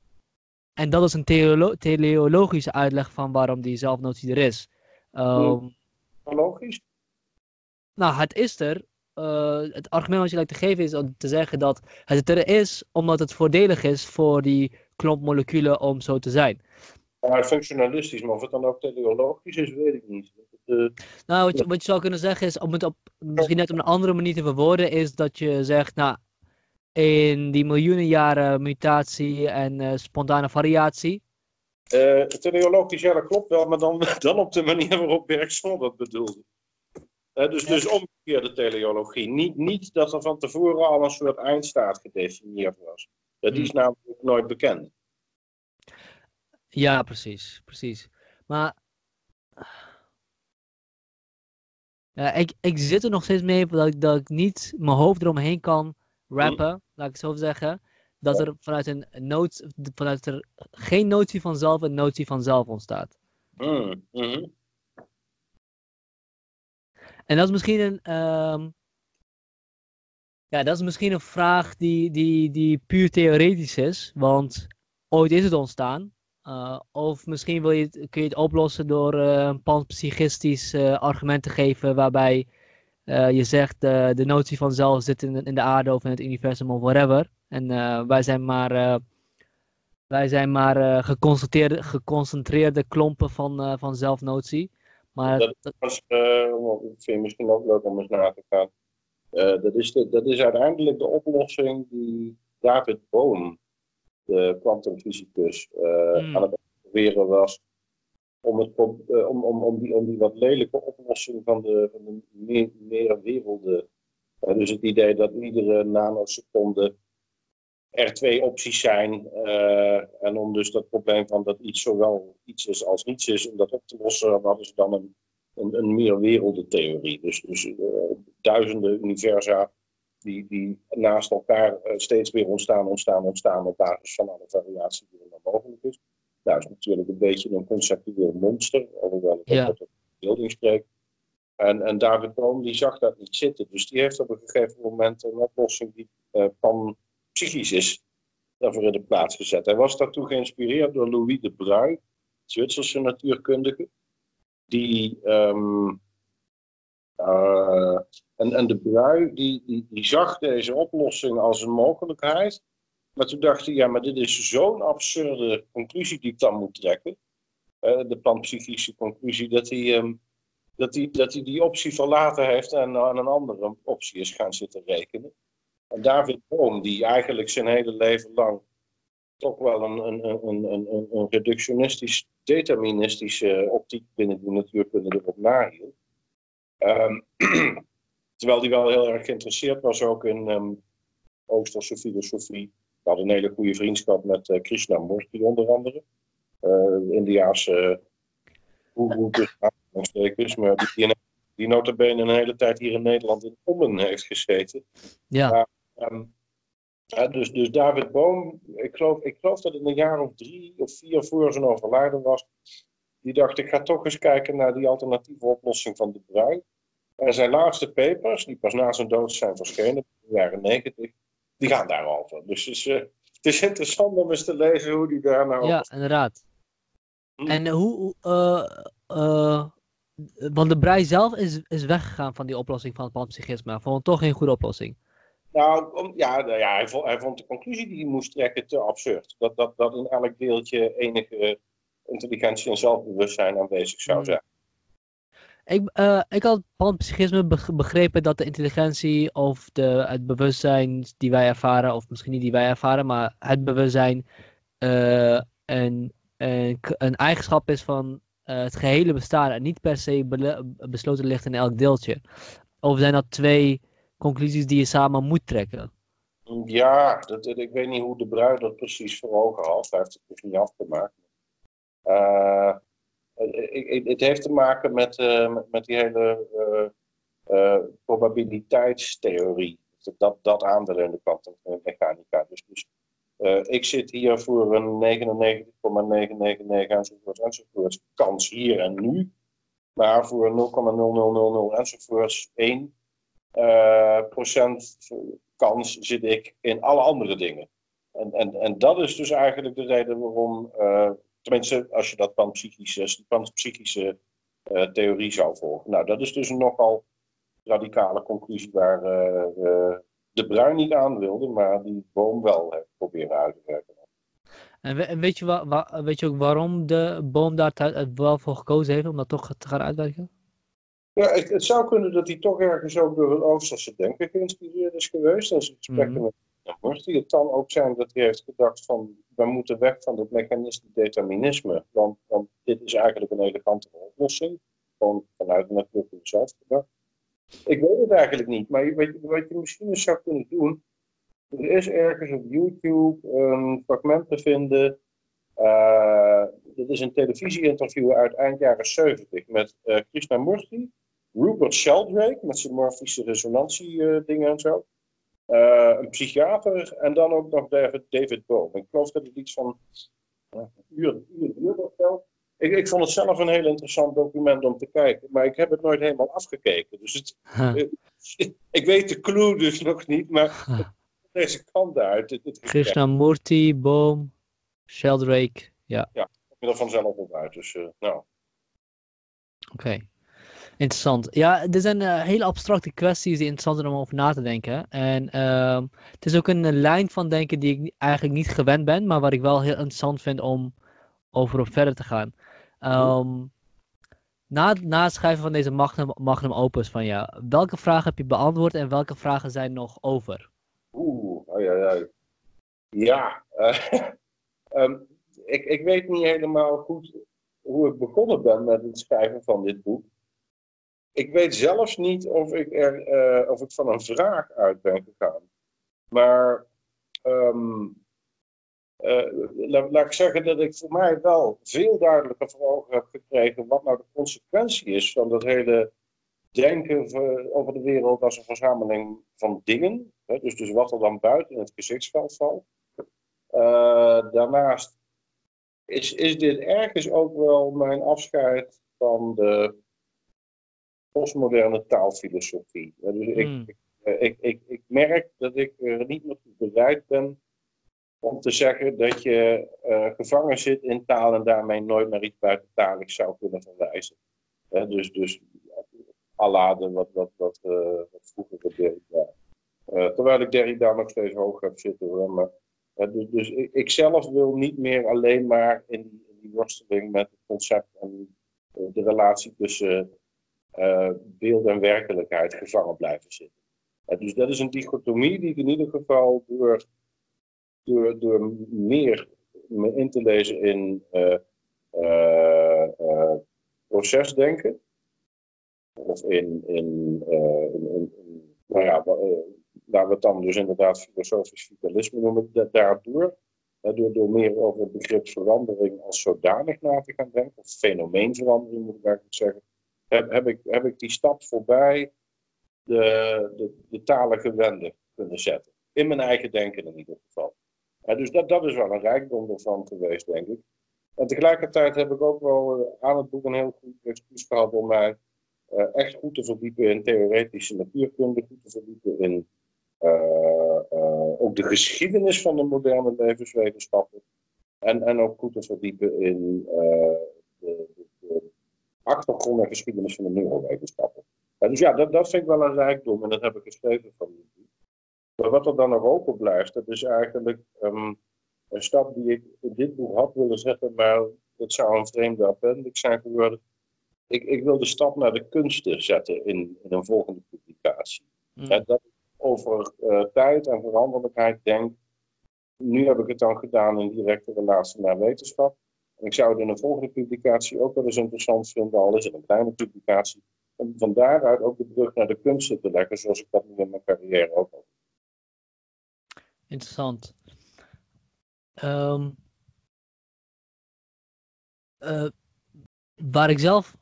en dat is een theolo teleologische uitleg van waarom die zelfnotie er is. Um, Logisch? Nou, het is er eh, het argument wat je lijkt te geven is om te zeggen dat het er is omdat het voordelig is voor die klompmoleculen om zo te zijn. Maar functionalistisch, maar of het dan ook teleologisch is, weet ik niet. Uh, nou, wat je, wat je zou kunnen zeggen is, om het op, misschien net op een andere manier te verwoorden, is dat je zegt, nou, in die miljoenen jaren mutatie en uh, spontane variatie. Uh, teleologisch, ja, dat klopt wel, maar dan, *laughs* dan op de manier waarop Bergson dat bedoelde. Uh, dus, dus omgekeerde teleologie. Niet, niet dat er van tevoren al een soort eindstaat gedefinieerd was. Dat is hmm. namelijk nooit bekend. Ja, precies, precies. Maar ja, ik, ik zit er nog steeds mee dat ik, dat ik niet mijn hoofd eromheen kan rappen, laat ik zo zeggen. Dat er vanuit een noot, vanuit er geen notie van zelf een notie van zelf ontstaat. Mm -hmm. En dat is misschien een, um, ja, dat is misschien een vraag die, die, die puur theoretisch is, want ooit is het ontstaan. Uh, of misschien wil je het, kun je het oplossen door uh, een panpsychistisch uh, argument te geven waarbij je zegt de notie van zelf zit in, in de aarde of in het universum of whatever. En wij zijn maar, wij zijn maar geconcentreerde, geconcentreerde klompen van, van zelfnotie. Maar dat, dat was, vind je misschien ook leuk om eens na te gaan. dat, is de, dat is uiteindelijk de oplossing die David Bohm de kwantumfysicus uh, mm. aan het proberen was om, het, uh, om, om, om, die, om die wat lelijke oplossing van de, van de meer. Uh, dus het idee dat iedere nanoseconde er twee opties zijn. en om dus dat probleem van dat iets zowel iets is als niets is, om dat op te lossen, hadden ze dan een, een, een meer wereldentheorie. Dus, dus duizenden universa die, die naast elkaar eh, steeds weer ontstaan, ontstaan, ontstaan op basis van alle variatie die er dan mogelijk is. Dat is natuurlijk een beetje een conceptueel monster, alhoewel ik ja. tot beelding spreek. En, en David Bohm die zag dat niet zitten, dus die heeft op een gegeven moment een oplossing die uh, panpsychisch is, daarvoor in de plaats gezet. Hij was daartoe geïnspireerd door Louis de Bruyne, Zwitserse natuurkundige, die um, uh, en, en de die, die, die zag deze oplossing als een mogelijkheid. Maar toen dacht hij, ja, maar dit is zo'n absurde conclusie die ik dan moet trekken. Uh, de panpsychische conclusie, dat hij, um, dat, hij, dat hij die optie verlaten heeft en aan een andere optie is gaan zitten rekenen. En David Bohm, die eigenlijk zijn hele leven lang toch wel een, een, een, een, een reductionistisch, deterministische optiek binnen de natuurkunde erop nahield. Um, *clears throat* terwijl hij wel heel erg geïnteresseerd was ook in um, Oosterse filosofie. We hadden een hele goede vriendschap met uh, Krishnamurti onder andere. Uh, Indiaanse uh, maar die, die, die notabene een hele tijd hier in Nederland in Ommen heeft gezeten. Ja. Um, dus, dus David Boom, ik geloof, ik geloof dat het een jaar of drie of vier voor zijn overlijden was, die dacht, ik ga toch eens kijken naar die alternatieve oplossing van de bruin. En zijn laatste papers, die pas na zijn dood zijn verschenen, in de jaren negentig, die gaan daarover. Dus het is, uh, het is interessant om eens te lezen hoe die daar nou... Ja, inderdaad. Hm. En hoe... Uh, uh, want de Brei zelf is, is weggegaan van die oplossing van het panpsychisme. Vond het toch geen goede oplossing. Nou, om, ja, nou ja hij, vond, hij vond de conclusie die hij moest trekken te absurd. Dat, dat, dat in elk deeltje enige intelligentie en zelfbewustzijn aanwezig zou hm. Zijn. Ik, uh, ik had panpsychisme begrepen dat de intelligentie of de, het bewustzijn die wij ervaren, of misschien niet die wij ervaren, maar het bewustzijn uh, een, een, een, eigenschap is van uh, het gehele bestaan en niet per se besloten ligt in elk deeltje. Of zijn dat twee conclusies die je samen moet trekken? Ja, dat, ik weet niet hoe de bruid dat precies voor ogen had. Hij heeft het dus niet afgemaakt. Uh, het heeft te maken met, uh, met, die hele uh, probabiliteitstheorie. Dat, dat aandeel in de kwantummechanica. Dus, dus ik zit hier voor een 99,999 enzovoort enzovoort kans hier en nu. Maar voor 0,0000 enzovoorts 1 procent kans zit ik in alle andere dingen. En, en, en dat is dus eigenlijk de reden waarom Tenminste, als je dat panpsychische, panpsychische uh, theorie zou volgen. Nou, dat is dus een nogal radicale conclusie waar de Bruin niet aan wilde, maar die Boom wel heeft proberen uit te werken. En, weet, je wa weet je ook waarom de Boom daar wel voor gekozen heeft om dat toch te gaan uitwerken? Ja, het, het, zou kunnen dat hij toch ergens ook door het Oosterse denken geïnspireerd is geweest. En zijn gesprekken mm met Het kan ook zijn dat hij heeft gedacht van, we moeten weg van het mechanisme determinisme. Want, want dit is eigenlijk een elegantere oplossing. Gewoon vanuit de natuur zelf gedacht. Ik weet het eigenlijk niet, maar wat je, misschien eens zou kunnen doen. Er is ergens op YouTube een fragment te vinden. Uh, dit is een televisieinterview uit eind jaren 70 met uh, Krishnamurti, Rupert Sheldrake met zijn morfische resonantie dingen en zo. Uh, een psychiater en dan ook nog David, David Bohm. Ik geloof dat het iets van een uur, uur, uur of zo. Ik, ik vond het zelf een heel interessant document om te kijken, maar ik heb het nooit helemaal afgekeken. Dus het, *laughs* ik weet de clue dus nog niet, maar deze kant uit. Het, het Krishnamurti, Boom, Sheldrake, ja. Ja, ik ben er vanzelf op uit, dus uh, nou. Oké. Interessant. Ja, er zijn uh, hele abstracte kwesties die interessant zijn om over na te denken. En uh, het is ook een lijn van denken die ik eigenlijk niet gewend ben, maar waar ik wel heel interessant vind om over op verder te gaan. Um, na, na het schrijven van deze magnum, magnum opus van jou, welke vragen heb je beantwoord en welke vragen zijn nog over? Oeh, ja, ja. Ja, um, ik, ik weet niet helemaal goed hoe ik begonnen ben met het schrijven van dit boek. Ik weet zelfs niet of ik, er, uh, of ik van een vraag uit ben gegaan. Maar um, uh, laat, ik zeggen dat ik voor mij wel veel duidelijker voor ogen heb gekregen wat nou de consequentie is van dat hele denken over de wereld als een verzameling van dingen. Hè, dus, dus wat er dan buiten het gezichtsveld valt. Uh, daarnaast is, is dit ergens ook wel mijn afscheid van de postmoderne taalfilosofie. Dus ik, hmm. ik, ik, ik, ik, merk dat ik er niet meer bereid ben om te zeggen dat je uh, gevangen zit in taal en daarmee nooit naar iets buitentaligs zou kunnen verwijzen. dus, dus Allade, wat, wat, wat, uh, wat vroeger gebeurde. Uh, terwijl ik Derrida nog steeds hoog heb zitten. Hoor. Maar, dus dus ik, ik, zelf wil niet meer alleen maar in die, in die worsteling met het concept en de relatie tussen uh, beeld en werkelijkheid gevangen blijven zitten. Dus dat is een dichotomie die ik in ieder geval door, door, door meer me in te lezen in uh, procesdenken, of in, in, in, in, in nou ja, laten we het dan dus inderdaad filosofisch vitalisme noemen, daardoor, door, door meer over het begrip verandering als zodanig na te gaan denken, of fenomeenverandering moet ik eigenlijk zeggen, heb, heb, ik, heb ik die stap voorbij de, de, de talige kunnen zetten. In mijn eigen denken in ieder geval. dus dat, dat is wel een rijkdom ervan geweest, denk ik. En tegelijkertijd heb ik ook wel eh, aan het boek een heel goed excuus gehad om mij uh, echt goed te verdiepen in theoretische natuurkunde, goed te verdiepen in uh, ook de geschiedenis van de moderne levenswetenschappen. En, en ook goed te verdiepen in de, achtergrond en geschiedenis van de neurowetenschappen. dus ja, dat, dat vind ik wel een rijkdom en dat heb ik geschreven van Maar wat er dan nog open blijft, dat is eigenlijk um, een stap die ik in dit boek had willen zetten, maar het zou een vreemde appendix zijn geworden. Ik, ik wil de stap naar de kunsten zetten in, in een volgende publicatie. Mm. En dat over uh, tijd en veranderlijkheid denk. Nu heb ik het dan gedaan in directe relatie naar wetenschap. Ik zou het in een volgende publicatie ook wel eens interessant vinden, al is het een kleine publicatie, om van daaruit ook de brug naar de kunsten te leggen, zoals ik dat nu in mijn carrière ook heb. Interessant. Um, uh, waar ik zelf.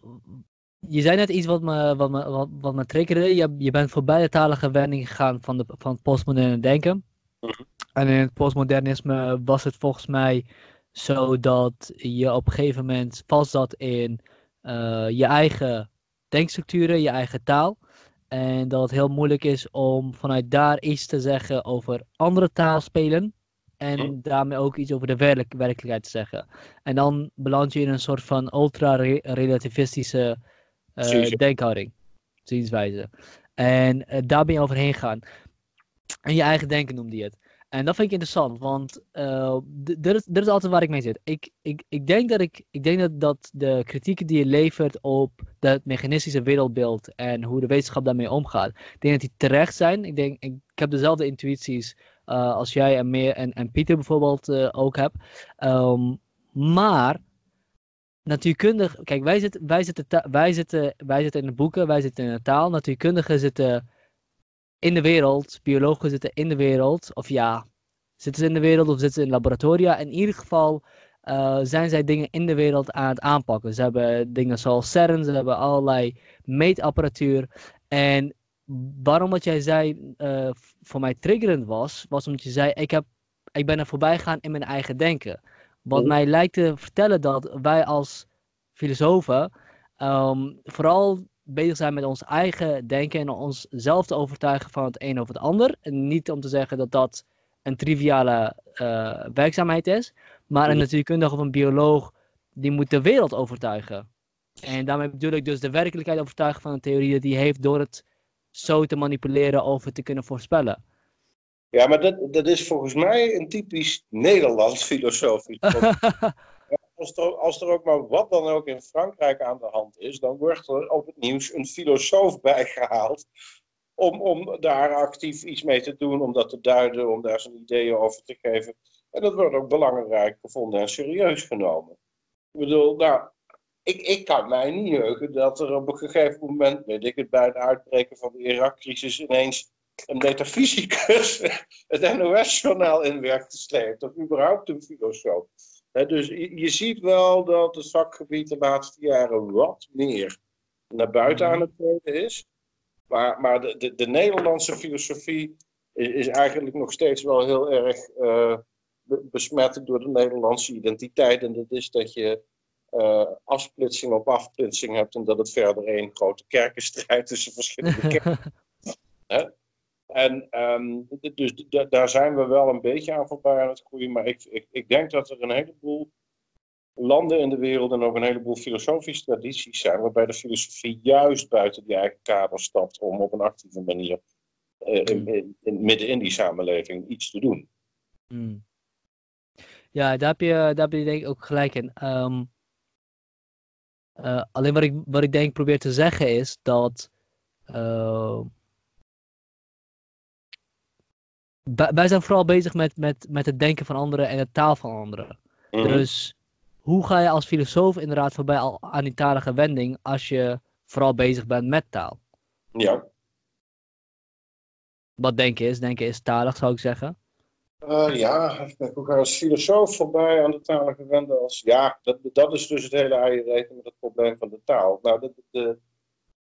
Je zei net iets wat me, wat me, wat, wat me triggerde. Je, je bent voorbij de talige wending gegaan van, de, van het postmoderne denken. Mhm. En in het postmodernisme was het volgens mij zodat je op een gegeven moment vast zat in uh, je eigen denkstructuren, je eigen taal. En dat het heel moeilijk is om vanuit daar iets te zeggen over andere taalspelen. En hm. daarmee ook iets over de werk werkelijkheid te zeggen. En dan beland je in een soort van ultra-relativistische uh, denkhouding, zienswijze. En daar ben je overheen gegaan. En je eigen denken noemde je het. En dat vind ik interessant, want uh, dit, is, altijd waar ik mee zit. Ik, ik, ik denk, dat, ik, ik denk dat, dat de kritieken die je levert op het mechanistische wereldbeeld en hoe de wetenschap daarmee omgaat, ik denk dat die terecht zijn. Ik, denk, ik, heb dezelfde intuïties uh, als jij en, meer, en, en Pieter bijvoorbeeld uh, ook hebt. Um, maar natuurkundig, kijk, wij zitten, wij, zitten, wij, zitten, wij zitten in de boeken, wij zitten in de taal. Natuurkundigen zitten in de wereld, biologen zitten in de wereld, of ja, zitten ze in de wereld of zitten ze in laboratoria. In ieder geval uh, zijn zij dingen in de wereld aan het aanpakken. Ze hebben dingen zoals CERN, ze hebben allerlei meetapparatuur. En waarom wat jij zei uh, voor mij triggerend was, was omdat je zei, ik, heb, ik ben er voorbij gegaan in mijn eigen denken. Wat mij lijkt te vertellen dat wij als filosofen um, vooral bezig zijn met ons eigen denken en onszelf te overtuigen van het een of het ander. En niet om te zeggen dat dat een triviale uh, werkzaamheid is, maar een natuurkundige of een bioloog die moet de wereld overtuigen. En daarmee bedoel ik dus de werkelijkheid overtuigen van een theorie die heeft door het zo te manipuleren of het te kunnen voorspellen. Ja, maar dat, dat is volgens mij een typisch Nederlands filosofie. *laughs* als er, ook maar wat dan ook in Frankrijk aan de hand is, dan wordt er op het nieuws een filosoof *laughs* bijgehaald. Om, om daar actief iets mee te doen, om dat te duiden, om daar zijn ideeën over te geven. En dat wordt ook belangrijk gevonden en serieus genomen. Ik bedoel, nou, ik, ik kan mij niet heugen dat er op een gegeven moment, weet ik het, bij het uitbreken van de Irak-crisis ineens een metafysicus *laughs* het NOS-journaal in te sleept, of überhaupt een filosoof dus je, ziet wel dat het vakgebied de laatste jaren wat meer naar buiten mhm. aan het treden is. Maar, maar de, de, de, Nederlandse filosofie is, is, eigenlijk nog steeds wel heel erg uh, besmet door de Nederlandse identiteit. En dat is dat je uh, afsplitsing op afsplitsing hebt en dat het verder één grote kerkenstrijd tussen verschillende *laughs* kerken. En um, dus daar zijn we wel een beetje aan voorbij aan het groeien. Maar ik, ik, ik denk dat er een heleboel landen in de wereld en ook een heleboel filosofische tradities zijn, waarbij de filosofie juist buiten die eigen kader stapt om op een actieve manier uh, in, in, midden in die samenleving iets te doen. Hmm. Ja, daar heb, je, daar heb je denk ik ook gelijk in. Um, uh, alleen wat ik, wat ik denk probeer te zeggen is dat uh, wij zijn vooral bezig met, met, met het denken van anderen en de taal van anderen. Mhm. Dus hoe ga je als filosoof inderdaad voorbij al aan die talige wending als je vooral bezig bent met taal? Ja. Wat denken is? Denken is talig, zou ik zeggen. Uh, ja, hoe ga je als filosoof voorbij aan de talige wending? Als, ja, dat, dat is dus het hele eierreken met het probleem van de taal. Nou, de, de,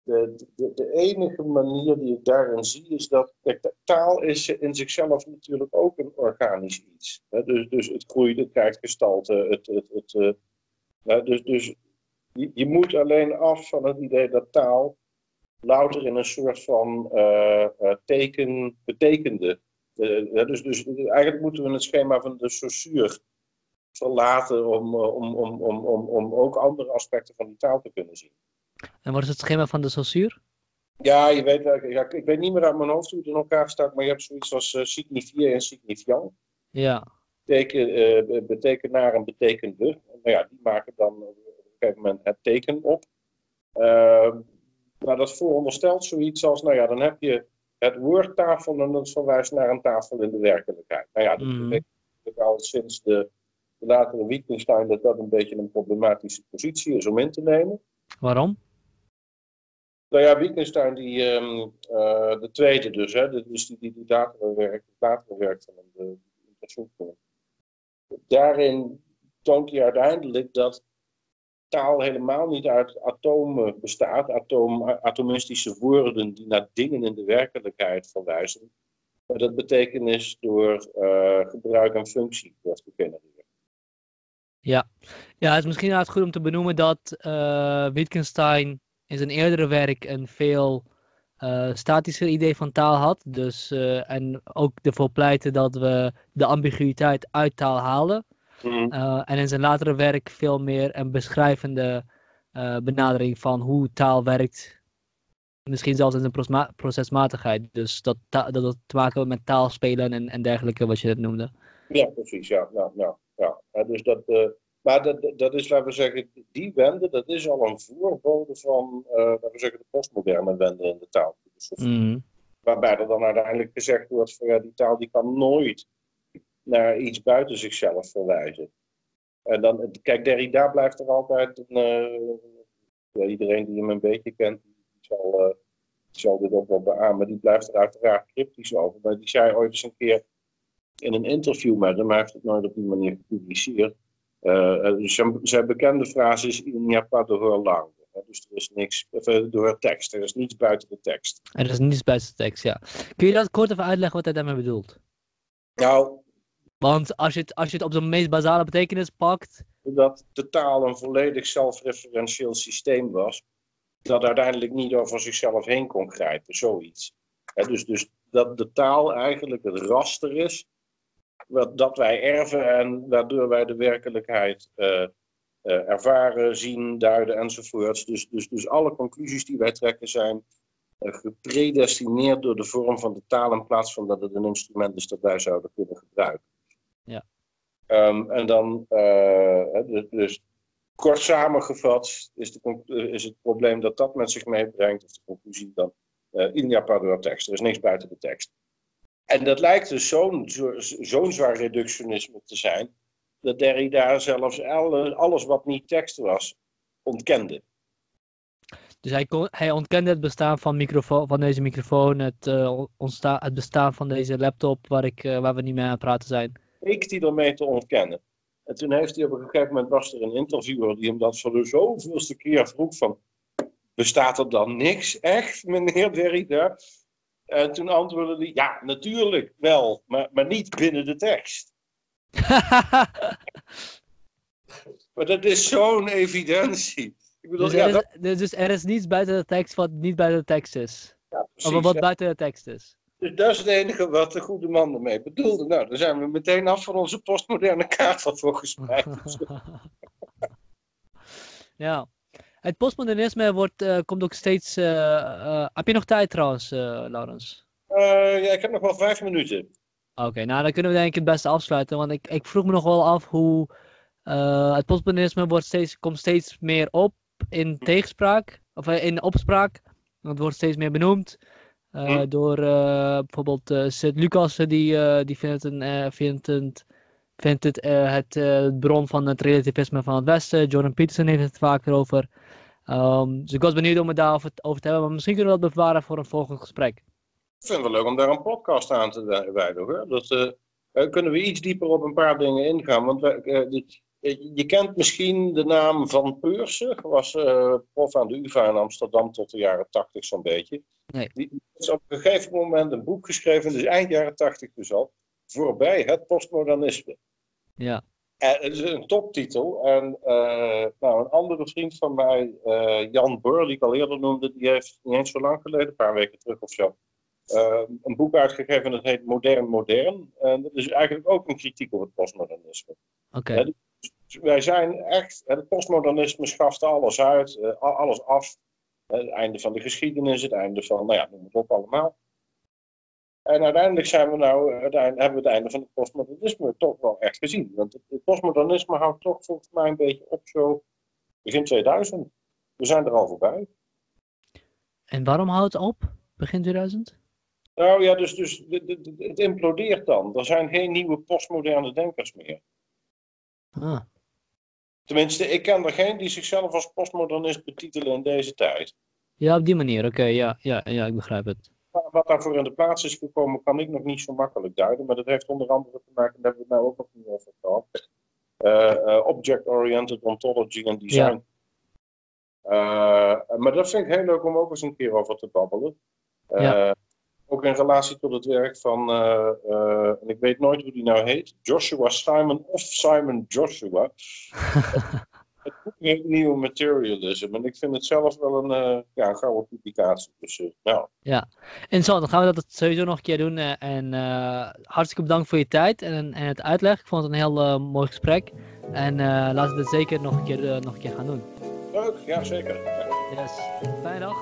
de, de, de, enige manier die ik daarin zie is dat kijk, taal is in zichzelf natuurlijk ook een organisch iets. Hè? Dus, dus het groeit, het krijgt gestalte. Het, het, het, uh, dus dus je, je, moet alleen af van het idee dat taal louter in een soort van uh, teken betekende. dus, dus eigenlijk moeten we het schema van de Saussure verlaten om, om, om, om, om, om ook andere aspecten van die taal te kunnen zien. En wat is het schema van de Saussure? Ja, je weet, ja, ik weet niet meer uit mijn hoofd hoe het in elkaar staat, maar je hebt zoiets als uh, signifier en signifiant. Ja. Beteken, uh, betekenaar en betekende. Nou ja, die maken dan op een gegeven moment het teken op. Uh, nou, dat veronderstelt zoiets als, nou ja, dan heb je het woord tafel en dat verwijst naar een tafel in de werkelijkheid. Nou ja, dat mm. betekent al sinds de, de latere Wittgenstein dat dat een beetje een problematische positie is om in te nemen. Waarom? Nou ja, Wittgenstein, die, um, uh, de tweede dus, hè, dus die, die, die latere werkt, van de interzoekingen. Daarin toont hij uiteindelijk dat taal helemaal niet uit atomen bestaat, atoom, atomistische woorden die naar dingen in de werkelijkheid verwijzen. Maar dat betekenis door uh, gebruik en functie wordt gegenereerd. Ja. ja, het is misschien inderdaad goed om te benoemen dat uh, Wittgenstein in zijn eerdere werk een veel uh, statischer idee van taal had. Dus, uh, en ook ervoor pleiten dat we de ambiguïteit uit taal halen. Mm. en in zijn latere werk veel meer een beschrijvende benadering van hoe taal werkt misschien zelfs in zijn procesmatigheid. Dus dat, dat het te maken heeft met taalspelen en, en dergelijke, wat je net noemde. Ja, precies. Ja, nou, nou, ja. Ja, dus dat, eh, maar dat, dat- is, laten we zeggen, die wende, dat is al een voorbode van, eh, laten we zeggen, de postmoderne wende in de taalfilosofie. Mhm. Waarbij er dan uiteindelijk gezegd wordt van ja, die taal die kan nooit naar iets buiten zichzelf verwijzen. En dan, kijk, Derrida blijft er altijd een, eh, iedereen die hem een beetje kent, die zal, eh, zal dit ook wel beamen, die blijft er uiteraard cryptisch over. Maar die zei ooit eens een keer in een interview met hem, hij heeft het nooit op die manier gepubliceerd. Eh, eh, zijn, zijn bekende frase is il n'y a pas de hors langue. Hè, Dus er is niks, eh, door tekst, er is niets buiten de tekst. Er is niets buiten de tekst, ja. Kun je dat kort even uitleggen wat hij daarmee bedoelt? Nou, Want als je het, als je het op zijn meest basale betekenis pakt. dat de taal een volledig zelfreferentieel systeem was, dat uiteindelijk niet over zichzelf heen kon grijpen, zoiets. Dus, dus dat de taal eigenlijk het raster is, wat, dat wij erven en waardoor wij de werkelijkheid eh, eh, ervaren, zien, duiden enzovoorts. Dus, dus, dus alle conclusies die wij trekken zijn eh, gepredestineerd door de vorm van de taal in plaats van dat het een instrument is dat wij zouden kunnen gebruiken. Ja. Ehm, en dan, dus, dus kort samengevat is, de, is het probleem dat dat met zich meebrengt, of de conclusie dan, uh, in tekst. Er is niks buiten de tekst. En dat lijkt dus zo'n zo, zo'n zwaar reductionisme te zijn, dat Derrida zelfs alle, alles wat niet tekst was, ontkende. Dus hij, kon, hij ontkende het bestaan van, microfo- van deze microfoon, het, eh, het bestaan van deze laptop waar, ik, eh, waar we niet mee aan het praten zijn. leek hij ermee te ontkennen. En toen heeft hij op een gegeven moment, was er een interviewer die hem dat voor de zoveelste keer vroeg van, bestaat er dan niks echt, meneer Derrida? En toen antwoordde hij, ja, natuurlijk wel, maar, maar niet binnen de tekst. *laughs* Maar dat is zo'n evidentie. Ik bedoel, dus, ja, er is, dat, dus- dus er is niets buiten de tekst wat niet buiten de tekst is. ja, precies, Of wat ja. buiten de tekst is. Dus dat is het enige wat de goede man ermee bedoelde. Nou, dan zijn we meteen af van onze postmoderne kaart volgens mij. *laughs* ja. Het postmodernisme wordt, eh, komt ook steeds. eh, eh, heb je nog tijd trouwens, Laurens? Ja, ik heb nog wel vijf minuten. Oké, nou dan kunnen we denk ik het beste afsluiten. Want ik, ik vroeg me nog wel af hoe het postmodernisme wordt steeds, komt steeds meer op in tegenspraak. Of in opspraak. Het wordt steeds meer benoemd. Hm. Door bijvoorbeeld eh Sint Lucas, die, die vindt, een, vindt, het, vindt het het bron van het relativisme van het Westen. Jordan Peterson heeft het vaker over. Ehm, dus ik was benieuwd om het daarover over te hebben. Maar misschien kunnen we dat bewaren voor een volgend gesprek. Ik vind het wel leuk om daar een podcast aan te wi- wijden hoor. Dat, eh, eh, kunnen we iets dieper op een paar dingen ingaan. Want wij, eh, dit- je kent misschien de naam Van Peursen. Was prof aan de UvA in Amsterdam tot de jaren tachtig zo'n beetje. Nee. Die die is op een gegeven moment een boek geschreven, dus eind jaren tachtig dus al. Voorbij het postmodernisme. Ja. En het is een toptitel. En eh, nou, een andere vriend van mij, eh, Jan Boer, die ik al eerder noemde, die heeft niet eens zo lang geleden, een paar weken terug of zo, eh, een boek uitgegeven dat heet Modern Modern. En dat is eigenlijk ook een kritiek op het postmodernisme. Oké. Dus wij zijn echt, het postmodernisme schaft alles uit, eh, alles af. Eh, Het einde van de geschiedenis, het einde van, nou ja, noem het op allemaal. En uiteindelijk zijn we nou, uiteindelijk hebben we het einde van het postmodernisme toch wel echt gezien. Want het, postmodernisme houdt toch volgens mij een beetje op zo begin 2000. We zijn er al voorbij. En waarom houdt het op? Begin 2000? Nou ja, dus, dus het implodeert dan. Er zijn geen nieuwe postmoderne denkers meer. Ah. Tenminste, ik ken er geen die zichzelf als postmodernist betitelen in deze tijd. Ja, op die manier. Oké, ja, ja, ja, ik begrijp het. Wat daarvoor in de plaats is gekomen, kan ik nog niet zo makkelijk duiden. Maar dat heeft onder andere te maken, daar hebben we het nou ook nog niet over gehad. eh, eh, Object-oriented ontology en design. Eh, maar dat vind ik heel leuk om ook eens een keer over te babbelen. Ja. Ook in relatie tot het werk van, en ik weet nooit hoe die nou heet, Joshua Simon of Simon Joshua. *laughs* Het Nieuwe Materialism. En ik vind het zelf wel een, eh, ja, een gouden publicatie. Dus, eh, nou, En zo, dan gaan we dat sowieso nog een keer doen. eh, En hartstikke bedankt voor je tijd en, en het uitleg. Ik vond het een heel mooi gesprek. En laten we het zeker nog een keer, nog een keer gaan doen. leuk, ja zeker. Yes. Fijne dag.